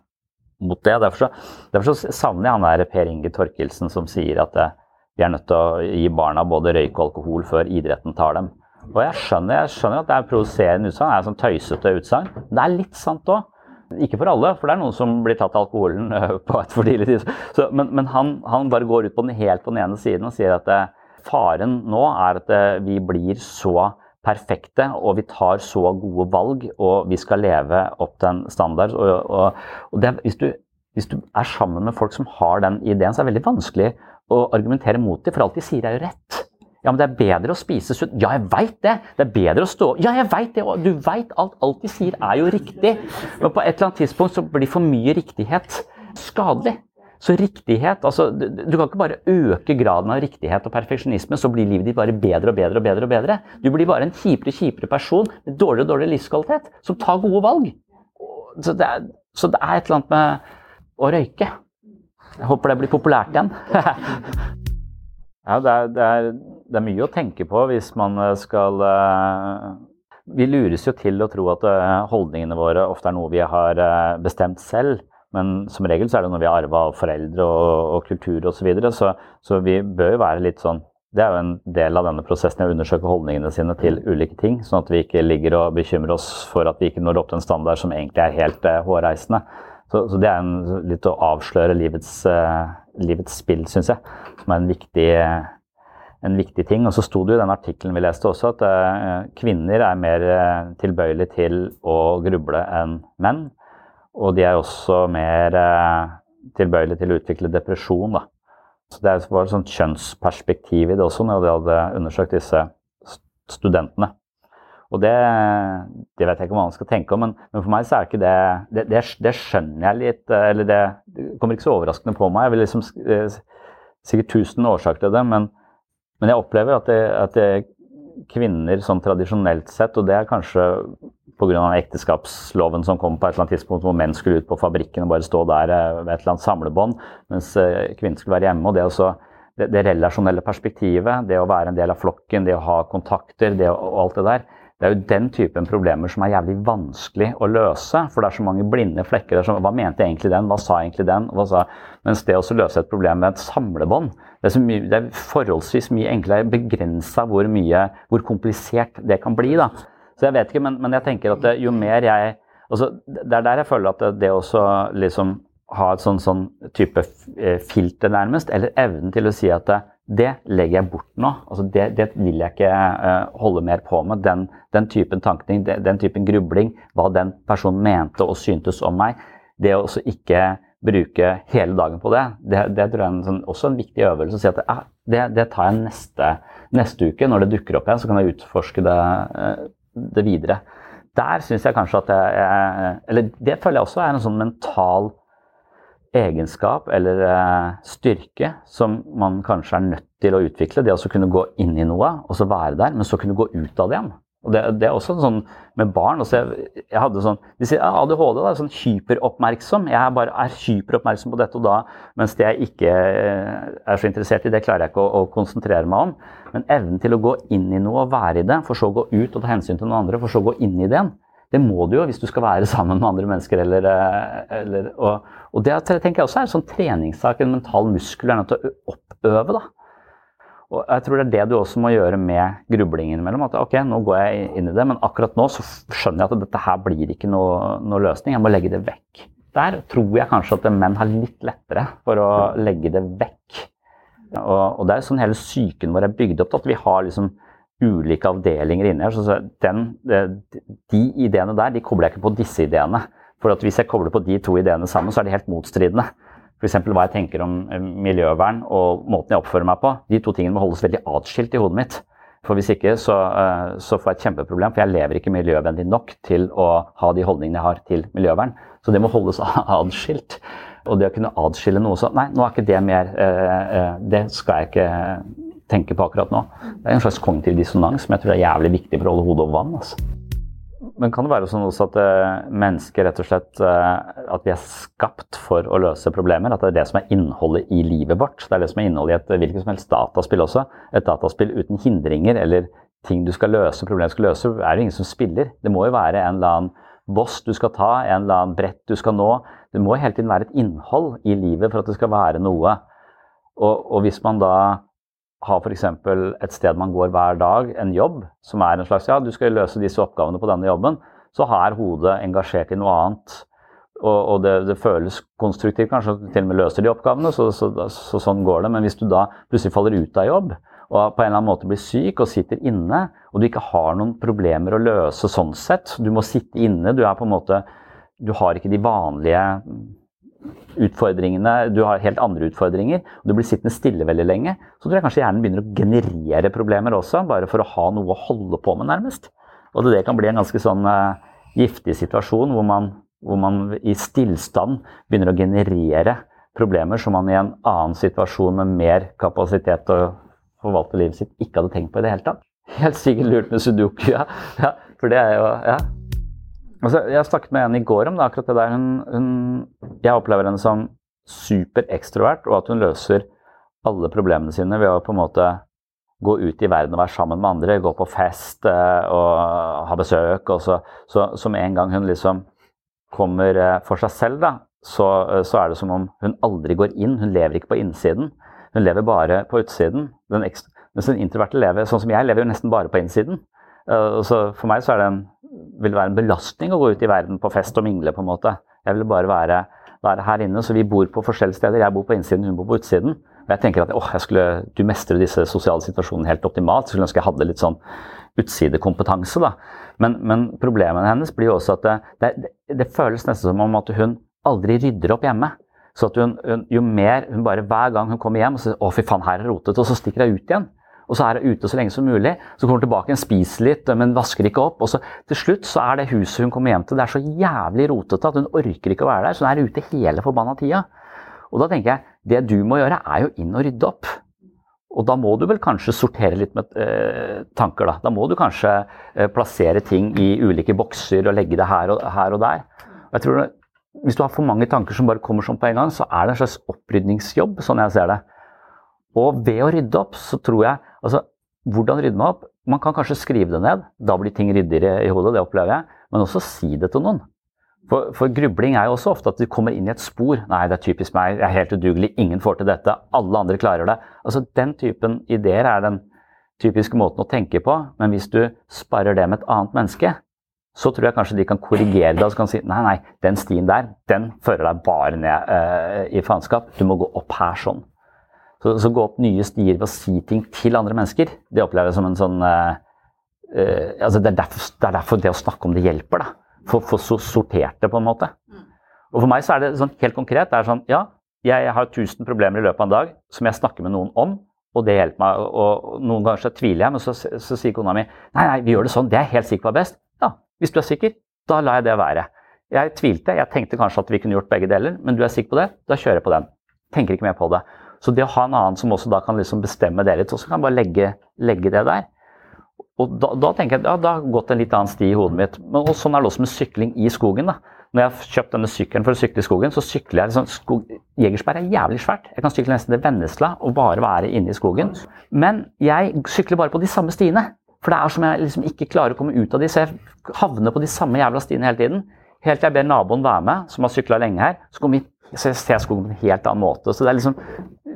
mot det. Derfor så, derfor så, savner jeg han der Per Inge Torkelsen som sier at uh, vi er nødt til å gi barna både røyk og alkohol før idretten tar dem. Og jeg skjønner, jeg skjønner at det er provoserende utsagn, det er sånn tøysete utsagn. Det er litt sant òg. Ikke for alle, for det er noen som blir tatt av alkoholen eh, på et for tidlig tid. Men, men han, han, bare går ut på den helt på den ene siden og sier at det, eh, faren nå er at det, eh, vi blir så perfekte, og vi tar så gode valg, og vi skal leve opp til en standard. Og, og, og det, hvis, du, hvis, du, er sammen med folk som har den ideen, så er det veldig vanskelig å argumentere mot dem, for alt de sier er jo rett. Ja, men det er bedre å spise sunt. Ja, jeg veit det! Det er bedre å stå Ja, jeg veit det! Du veit alt. Alt de sier, er jo riktig. Men på et eller annet tidspunkt så blir for mye riktighet skadelig. Så riktighet altså, Du kan ikke bare øke graden av riktighet og perfeksjonisme, så blir livet ditt bare bedre og bedre og bedre. og bedre. Du blir bare en kjipere kjipere person med dårligere og dårligere livskvalitet, som tar gode valg. Så det, er, så det er et eller annet med å røyke. Jeg håper det blir populært igjen. ja, det er, det er det er mye å tenke på hvis man eh, skal eh, Vi lures jo til å tro at eh, holdningene våre ofte er noe vi har bestemt selv. Men som regel så er det noe vi har arva av foreldre og, og kultur osv. Så, videre, så Så vi bør jo være litt sånn Det er jo en del av denne prosessen å undersøke holdningene sine til ulike ting. Sånn at vi ikke ligger og bekymrer oss for at vi ikke når opp til en standard som egentlig er helt hårreisende. Så, så, det er en, litt å avsløre livets, uh, livets spill, syns jeg. Som er en viktig en viktig ting. Og så sto det jo i den artikkelen vi leste også, at uh, kvinner er mer uh, tilbøyelige til å gruble enn menn. Og de er også mer uh, tilbøyelig til å utvikle depresjon. Da. Så Det var et sånt kjønnsperspektiv i det også, når de hadde undersøkt disse studentene. Og det, det, vet jeg ikke hva man skal tenke om, men, men for meg så er ikke det det, det det, skjønner jeg litt Eller det, kommer ikke så overraskende på meg. Jeg vil liksom eh, Sikkert tusen årsaker til det, men, men jeg opplever at, at kvinner sånn tradisjonelt sett, og det er kanskje pga. ekteskapsloven som kom på et eller annet tidspunkt hvor menn skulle ut på fabrikken og bare stå der eh, ved et eller annet samlebånd, mens eh, kvinner skulle være hjemme. og det også det, det relasjonelle perspektivet, det å være en del av flokken, det å ha kontakter det, og alt det der, det er jo den typen problemer som er jævlig vanskelig å løse. For det er så mange blinde flekker. Som, hva mente egentlig den? Hva sa egentlig den? Sa, mens det å løse et problem med et samlebånd, det, er, mye, det, er forholdsvis mye enklere. Begrensa hvor mye, hvor komplisert det kan bli. da. Så jeg vet ikke, men, men jeg tenker at det, jo mer jeg altså, Det er der jeg føler at det, det også liksom ha et sånn, sånn type eh, filter, nærmest, eller evnen til å si at det, legger jeg bort nå. Altså det, det, vil jeg ikke uh, holde mer på med. Den, den typen tankning, den, den, typen grubling, hva den personen mente og syntes om meg. Det å også ikke bruke hele dagen på det, det, det tror jeg er en, sånn, også en viktig øvelse. Å si at ah, det, det, tar jeg neste, neste, uke. Når det dukker opp igjen, så kan jeg utforske det, det videre. Der syns jeg kanskje at jeg Eller det føler jeg også er en sånn mental egenskap eller eh, styrke som man kanskje er nødt til å utvikle. Det å kunne gå inn i noe og så være der, men så kunne gå ut av det igjen. Og det, det er også sånn med barn. også jeg, jeg, hadde sånn, De sier ADHD er sånn hyperoppmerksom. Jeg er bare er hyperoppmerksom på dette og da, mens det jeg ikke eh, er så interessert i, det klarer jeg ikke å, å konsentrere meg om. Men evnen til å gå inn i noe og være i det, for så å gå ut og ta hensyn til noen andre, for så å gå inn i det igjen, det må du jo hvis du skal være sammen med andre mennesker. Eller, eh, eller, og, og, det tenker jeg også er en sånn treningssak, en mental muskel du er nødt til å oppøve. da. Og jeg tror det er det du også må gjøre med grubling innimellom. At ok, nå går jeg inn i det, men akkurat nå så skjønner jeg at dette her blir ikke noe, noe løsning. Jeg må legge det vekk. Der tror jeg kanskje at menn har litt lettere for å legge det vekk. Og, og det er sånn hele psyken vår er bygd opp at vi har liksom ulike avdelinger inni her. Så den, de ideene der de kobler jeg ikke på disse ideene. For hvis jeg kobler på de to ideene sammen, så er de helt motstridende. F.eks. hva jeg tenker om eh, miljøvern og måten jeg oppfører meg på. De to tingene må holdes veldig atskilt i hodet mitt. For hvis ikke så, eh, så, får jeg et kjempeproblem, for jeg lever ikke miljøvennlig nok til å ha de holdningene jeg har til miljøvern. Så det må holdes atskilt. Og det å kunne atskille noe sånn Nei, nå er ikke det mer eh, Det skal jeg ikke tenker på akkurat nå. Det er en slags kognitiv dissonans som jeg tror er jævlig viktig for å holde hodet over vann. Altså. Men kan det være sånn også at uh, mennesker rett og slett uh, At vi er skapt for å løse problemer? At det er det som er innholdet i livet vårt? Det er det som er innholdet i et hvilket som helst dataspill også. Et dataspill uten hindringer eller ting du skal løse, problemer du skal løse, er det ingen som spiller. Det må jo være en eller annen boss du skal ta, en eller annen brett du skal nå. Det må hele tiden være et innhold i livet for at det skal være noe. Og, og hvis man da har f.eks. et sted man går hver dag, en jobb, som er en slags ja, du skal løse disse oppgavene på denne jobben, så har hodet engasjert i noe annet. Og, og det, det, føles konstruktivt, kanskje at du til og med løser de oppgavene, så, så, så, sånn går det. Men hvis du da plutselig faller ut av jobb, og på en eller annen måte blir syk og sitter inne, og du ikke har noen problemer å løse sånn sett, du må sitte inne, du er på en måte Du har ikke de vanlige utfordringene, du har helt andre utfordringer, og du blir sittende stille veldig lenge, så tror jeg kanskje hjernen begynner å generere problemer også, bare for å ha noe å holde på med, nærmest. Og det kan bli en ganske sånn uh, giftig situasjon hvor man, hvor man, i stillstand begynner å generere problemer som man i en annen situasjon med mer kapasitet til å forvalte livet sitt ikke hadde tenkt på i det hele tatt. Helt sikkert lurt med sudoku, ja. ja for det er jo ja. Altså, jeg snakket med en i går om det, akkurat det der. Hun, hun, jeg opplever henne som superekstrovert, og at hun løser alle problemene sine ved å på en måte gå ut i verden og være sammen med andre, gå på fest eh, og ha besøk. Og så med en gang hun liksom kommer eh, for seg selv, da, så, eh, så, er det som om hun aldri går inn. Hun lever ikke på innsiden. Hun lever bare på utsiden. Den ekstra, mens den introverte lever sånn som jeg, lever jo nesten bare på innsiden. Så for meg så er det en vil være en belastning å gå ut i verden på fest og mingle. på en måte. Jeg vil bare være, være her inne. Så vi bor på forskjellige steder. Jeg bor på innsiden, hun bor på utsiden. Og jeg tenker at åh, jeg skulle, du mestrer disse sosiale situasjonene helt optimalt. Skulle ønske jeg hadde litt sånn utsidekompetanse. da. Men, men problemene hennes blir jo også at det, det, det føles nesten som om at hun aldri rydder opp hjemme. Så at hun, hun, jo mer hun bare Hver gang hun kommer hjem og sier 'Å, fy faen, her er rotete', og så stikker hun ut igjen. Og så er hun ute så lenge som mulig. Så kommer hun tilbake og spiser litt, men vasker ikke opp. Og så til slutt så er det huset hun kommer hjem til, det er så jævlig rotete at hun orker ikke å være der. Så hun er ute hele forbanna tida. Og da tenker jeg det du må gjøre, er jo inn og rydde opp. Og da må du vel kanskje sortere litt med eh, tanker, da. Da må du kanskje eh, plassere ting i ulike bokser og legge det her og, her og der. Og jeg tror Hvis du har for mange tanker som bare kommer sånn på en gang, så er det en slags opprydningsjobb, sånn jeg ser det. Og ved å rydde opp, så tror jeg Altså, hvordan rydde man opp? Man kan kanskje skrive det ned. Da blir ting ryddigere i hodet, det opplever jeg. Men også si det til noen. For, for, grubling er jo også ofte at du kommer inn i et spor. Nei, det er typisk meg, jeg er helt udugelig, ingen får til dette, alle andre klarer det. Altså, Den typen ideer er den typiske måten å tenke på. Men hvis du sparer det med et annet menneske, så tror jeg kanskje de kan korrigere det og så kan si nei, nei, den stien der, den fører deg bare ned uh, i faenskap. Du må gå opp her sånn. Så, så, gå opp nye stier ved å si ting til andre mennesker, det opplever jeg som en sånn uh, uh, altså det, er derfor, det, er derfor, det å snakke om det hjelper. da. Få, få sortert det, på en måte. Og For meg så er det sånn helt konkret. det er sånn, Ja, jeg har 1000 problemer i løpet av en dag som jeg snakker med noen om, og det hjelper meg. Og Noen ganger så tviler jeg, men så, så sier kona mi nei, nei, vi gjør det sånn, det er jeg helt sikker på er best. Ja, hvis du er sikker, da lar jeg det være. Jeg tvilte, jeg tenkte kanskje at vi kunne gjort begge deler, men du er sikker på det, da kjører jeg på den. Tenker ikke mer på det. Så det å ha en annen som også da kan liksom bestemme det litt, og så kan jeg bare legge, legge det der. Og da, da, tenker jeg ja, da har gått en litt annen sti i hodet mitt. Men, og sånn er det også med sykling i skogen. da. Når jeg har kjøpt denne sykkelen for å sykle i skogen, så sykler jeg liksom, skog, Jegersberg er jævlig svært. Jeg kan sykle nesten til Vennesla og bare være inne i skogen. Men jeg sykler bare på de samme stiene. For det er som jeg liksom ikke klarer å komme ut av de, så jeg havner på de samme jævla stiene hele tiden. Helt til jeg ber naboen være med, som har sykla lenge her. Så, vi, så jeg ser skogen på en helt annen måte. Så det er liksom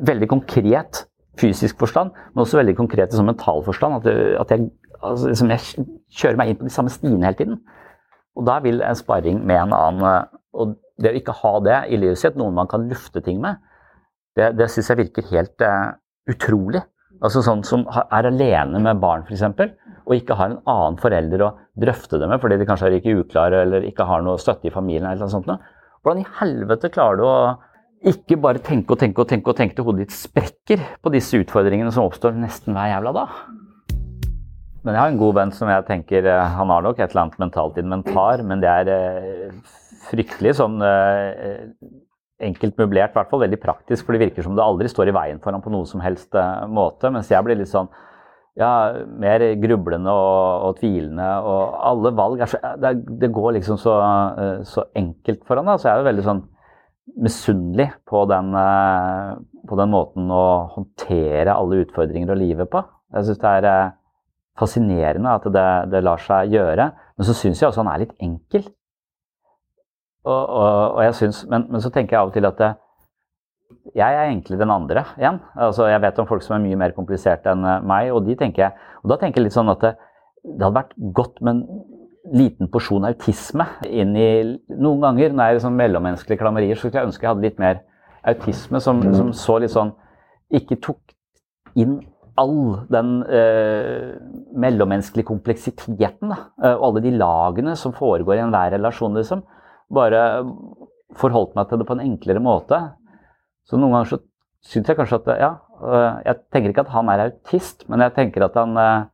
veldig konkret fysisk forstand, men også veldig konkret i sånn mental forstand. At, at jeg, altså, liksom jeg, kjører meg inn på de samme stiene hele tiden. Og da vil en sparring med en annen Og det å ikke ha det i livet sitt, noen man kan lufte ting med, det, det syns jeg virker helt uh, utrolig. Altså Sånn som er alene med barn, f.eks., og ikke har en annen forelder å drøfte det med fordi de kanskje er ikke uklare eller ikke har noe støtte i familien. eller noe sånt. Hvordan i helvete klarer du å ikke bare tenke og tenke og tenke og tenke til hodet ditt sprekker på disse utfordringene som oppstår nesten hver jævla dag. Men jeg har en god venn som jeg tenker eh, Han har nok et eller annet mentalt inventar, men det er eh, fryktelig sånn eh, enkelt møblert, i hvert fall veldig praktisk, for det virker som det aldri står i veien for ham på noen som helst måte. Mens jeg blir litt sånn ja, mer grublende og, og tvilende. Og alle valg så, det, det går liksom så, så enkelt for han da, Så jeg er jo veldig sånn misunnelig på eh, på den, måten å håndtere alle utfordringer og livet på. Jeg syns det er eh, fascinerende at det, det lar seg gjøre. Men så syns jeg også han er litt enkel. Og, og, og jeg synes, men, men, så tenker jeg av og til at det, jeg er egentlig den andre igjen. Altså, jeg vet om folk som er mye mer kompliserte enn eh, meg, og, de tenker jeg, og da tenker jeg litt sånn at det, det hadde vært godt med en liten porsjon autisme inn i Noen ganger når jeg er sånn mellommenneskelige klammerier, så skulle jeg ønske jeg hadde litt mer autisme som, som så litt sånn Ikke tok inn all den eh, mellommenneskelige kompleksiteten da, eh, og alle de lagene som foregår i enhver relasjon, liksom. Bare forholdt meg til det på en enklere måte. Så noen ganger så syns jeg kanskje at Ja, eh, jeg tenker ikke at han er autist, men jeg tenker at han eh,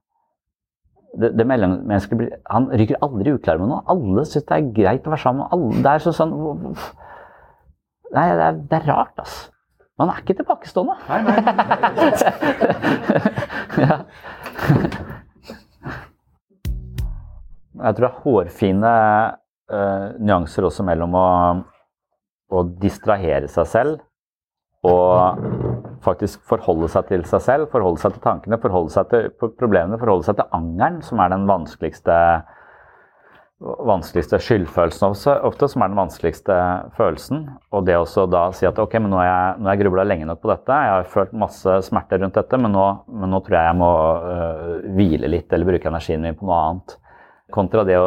det, det mellommenneskelige Han ryker aldri uklar med noe. Alle syns det er greit å være sammen med alle. Det er så, sånn Nei, det er, det er rart, altså. Man er ikke tilbakestående. Nei, nei, nei. ja. Jeg tror det er hårfine uh, nyanser også mellom å, å distrahere seg selv og faktisk forholde seg til seg selv, forholde seg til tankene, forholde seg til problemene, forholde seg til angeren, som er den vanskeligste, vanskeligste skyldfølelsen også, ofte, som er den vanskeligste følelsen. Og det også da si at ok, men nå har jeg, nå jeg grubla lenge nok på dette, jeg har følt masse smerte rundt dette, men nå, men nå tror jeg jeg må øh, hvile litt eller bruke energien min på noe annet. Kontra det å,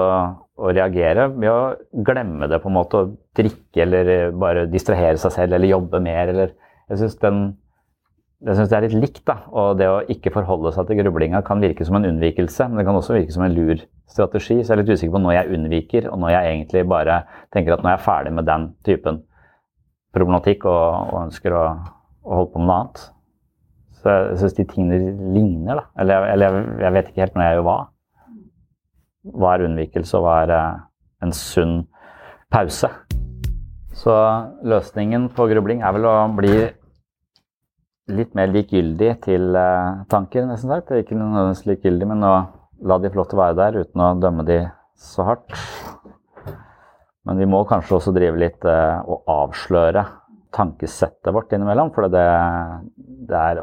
å reagere ved å glemme det, på en måte, å drikke eller bare distrahere seg selv eller jobbe mer. eller jeg syns det er litt likt. da, og Det å ikke forholde seg til grublinga kan virke som en unnvikelse, men det kan også virke som en lur strategi. Så jeg er litt usikker på når jeg unnviker, og når jeg egentlig bare tenker at nå er jeg ferdig med den typen problematikk og, og ønsker å, å, holde på med noe annet. Så jeg syns de tingene ligner, da. Eller, eller jeg, jeg, vet ikke helt når jeg gjør hva. Hva er unnvikelse, og hva er uh, en sunn pause? Så løsningen på grubling er vel å bli litt mer likegyldig til uh, tanker, nesten sagt. Ikke nødvendigvis likegyldig, men å la de få lov til å være der uten å dømme de så hardt. Men vi må kanskje også drive litt uh, og avsløre tankesettet vårt innimellom. For det, det, er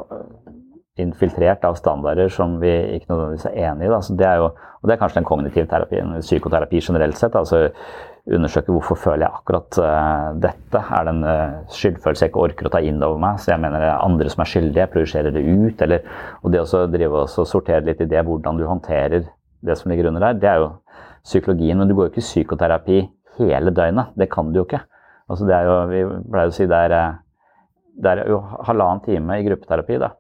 infiltrert av standarder som vi ikke nødvendigvis er enig i. Det er jo, det er kanskje den kognitive terapien, psykoterapi generelt sett. altså Undersøke hvorfor føler jeg akkurat uh, dette. Er det en uh, skyldfølelse jeg ikke orker å ta inn over meg? Så jeg mener det er andre som er skyldige, jeg projiserer det ut. Eller, og det å drive og sortere litt i det, hvordan du håndterer det som ligger under der, det er jo psykologien. Men du går jo ikke i psykoterapi hele døgnet. Det kan du jo ikke. Altså det er jo, vi pleier å si det er, eh, det er jo halvannen time i gruppeterapi. da.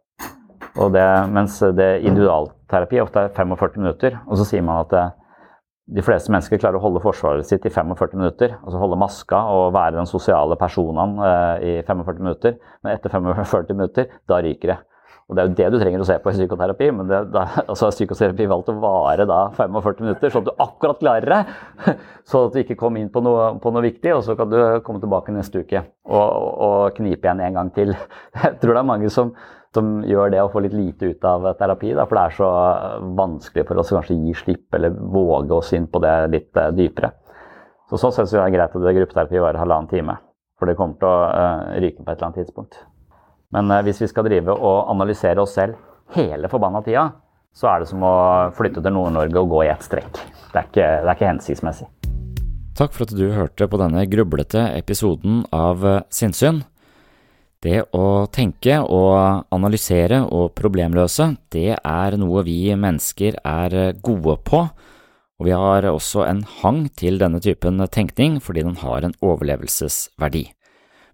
Og det, mens det individualterapi ofte er 45 minutter. Og så sier man at det, eh, de fleste mennesker klarer å holde forsvaret sitt i 45 minutter. Altså holde maska og være den sosiale personen eh, i 45 minutter. Men etter 45 minutter, da ryker det. Og det er jo det du trenger å se på i psykoterapi, men det, da, altså psykoterapi valgt å vare da 45 minutter, sånn at du akkurat klarer det. Sånn at du ikke kommer inn på noe, på noe, viktig, og så kan du komme tilbake neste uke og, og knipe igjen en gang til. Jeg tror det er mange som, som gjør det å få litt lite ut av terapi, da, for det er så vanskelig for oss å kanskje gi slipp eller våge oss inn på det litt uh, dypere. Så sånn sett så er det greit at det gruppeterapi varer halvannen time, for det kommer til å uh, ryke på et eller annet tidspunkt. Men eh, hvis vi skal drive og analysere oss selv hele forbanna tida, så er det som å flytte til Nord-Norge og gå i ett strekk. Det er, ikke, det er ikke hensiktsmessig. Takk for at du hørte på denne grublete episoden av eh, Sinnsyn. Det å tenke og analysere og problemløse, det er noe vi mennesker er gode på, og vi har også en hang til denne typen tenkning fordi den har en overlevelsesverdi.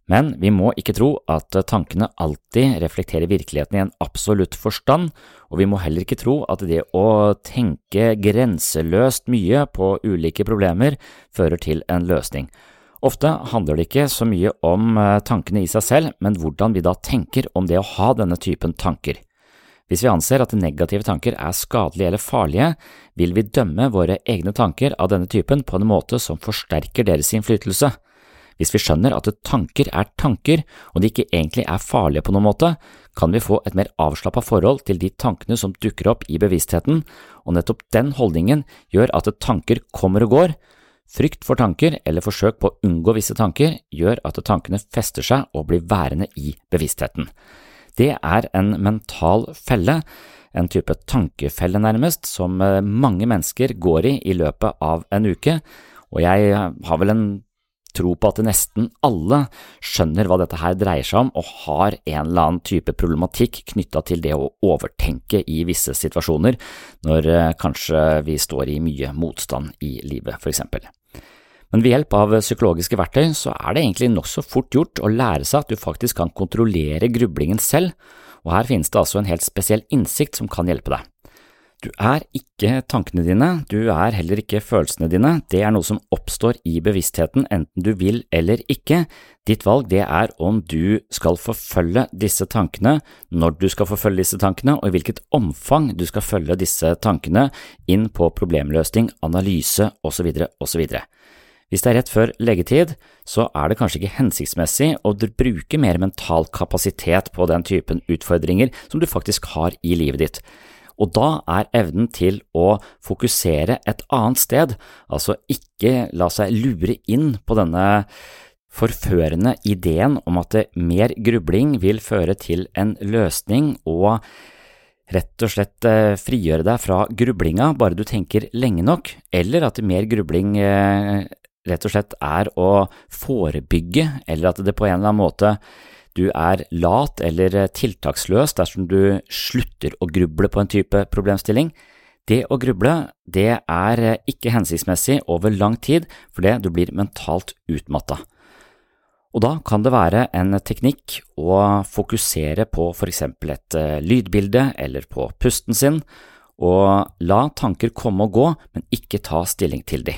Men vi må ikke tro at tankene alltid reflekterer virkeligheten i en absolutt forstand, og vi må heller ikke tro at det å tenke grenseløst mye på ulike problemer fører til en løsning. Ofte handler det ikke så mye om eh, tankene i seg selv, men hvordan vi da tenker om det å ha denne typen tanker. Hvis vi anser at negative tanker er skadelige eller farlige, vil vi dømme våre egne tanker av denne typen på en måte som forsterker deres innflytelse. Hvis vi skjønner at tanker er tanker, og de ikke egentlig er farlige på noen måte, kan vi få et mer avslappa forhold til de tankene som dukker opp i bevisstheten, og nettopp den holdningen gjør at tanker kommer og går. Frykt for tanker eller forsøk på å unngå visse tanker gjør at tankene fester seg og blir værende i bevisstheten. Det er en mental felle, en type tankefelle nærmest, som eh, mange mennesker går i i løpet av en uke, og jeg har vel en tro på at nesten alle skjønner hva dette her dreier seg om, og har en eller annen type problematikk knytta til det å overtenke i visse situasjoner, når eh, kanskje vi står i mye motstand i livet, for eksempel. Men ved hjelp av psykologiske verktøy så er det egentlig nokså fort gjort å lære seg at du faktisk kan kontrollere grublingen selv, og her finnes det altså en helt spesiell innsikt som kan hjelpe deg. Du er ikke tankene dine, du er heller ikke følelsene dine, det er noe som oppstår i bevisstheten enten du vil eller ikke. Ditt valg det er om du skal forfølge disse tankene, når du skal forfølge disse tankene, og i hvilket omfang du skal følge disse tankene inn på problemløsning, analyse osv. osv. Hvis det er rett før leggetid, så er det kanskje ikke hensiktsmessig å bruke mer mental kapasitet på den typen utfordringer som du faktisk har i livet ditt. Og da er evnen til å fokusere et annet sted, altså ikke la seg lure inn på denne forførende ideen om at mer grubling vil føre til en løsning og rett og slett eh, frigjøre deg fra grublinga bare du tenker lenge nok, eller at mer grubling eh, rett og slett er å forebygge, eller at det på en eller annen måte du er lat eller tiltaksløs dersom du slutter å gruble på en type problemstilling. Det å gruble, det er ikke hensiktsmessig over lang tid fordi du blir mentalt utmatta. Og da kan det være en teknikk å fokusere på for eksempel et eh, lydbilde eller på pusten sin, og la tanker komme og gå, men ikke ta stilling til de.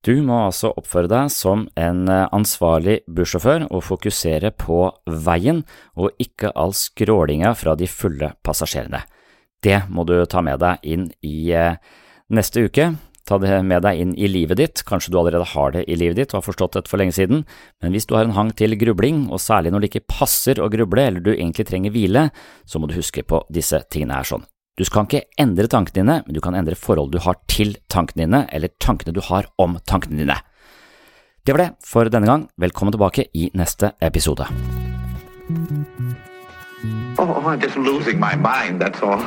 Du må altså oppføre deg som en eh, ansvarlig bussjåfør og fokusere på veien og ikke all skrålinga fra de fulle passasjerene. Det må du ta med deg inn i eh, neste uke. Ta det med deg inn i livet ditt, kanskje du allerede har det i livet ditt og har forstått dette for lenge siden, men hvis du har en hang til grubling, og særlig når det ikke passer å gruble eller du egentlig trenger hvile, så må du huske på disse tingene her sånn. Du skal ikke endre tankene dine, men du kan endre forholdet du har til tankene dine, eller tankene du har om tankene dine. Det var det for denne gang. Velkommen tilbake i neste episode. Oh, I'm just losing my mind, that's all.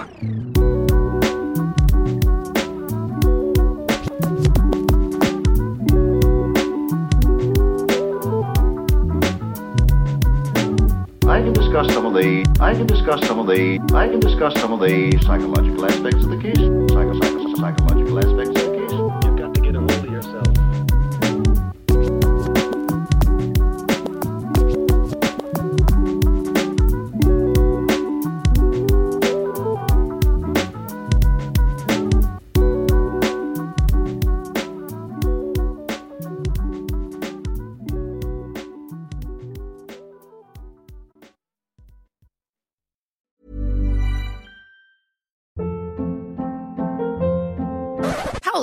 I can discuss some of the I can discuss some of the I can discuss some of the psychological aspects of the case. Psycho, psycho, psychological aspects of the case. You've got to get a hold of yourself.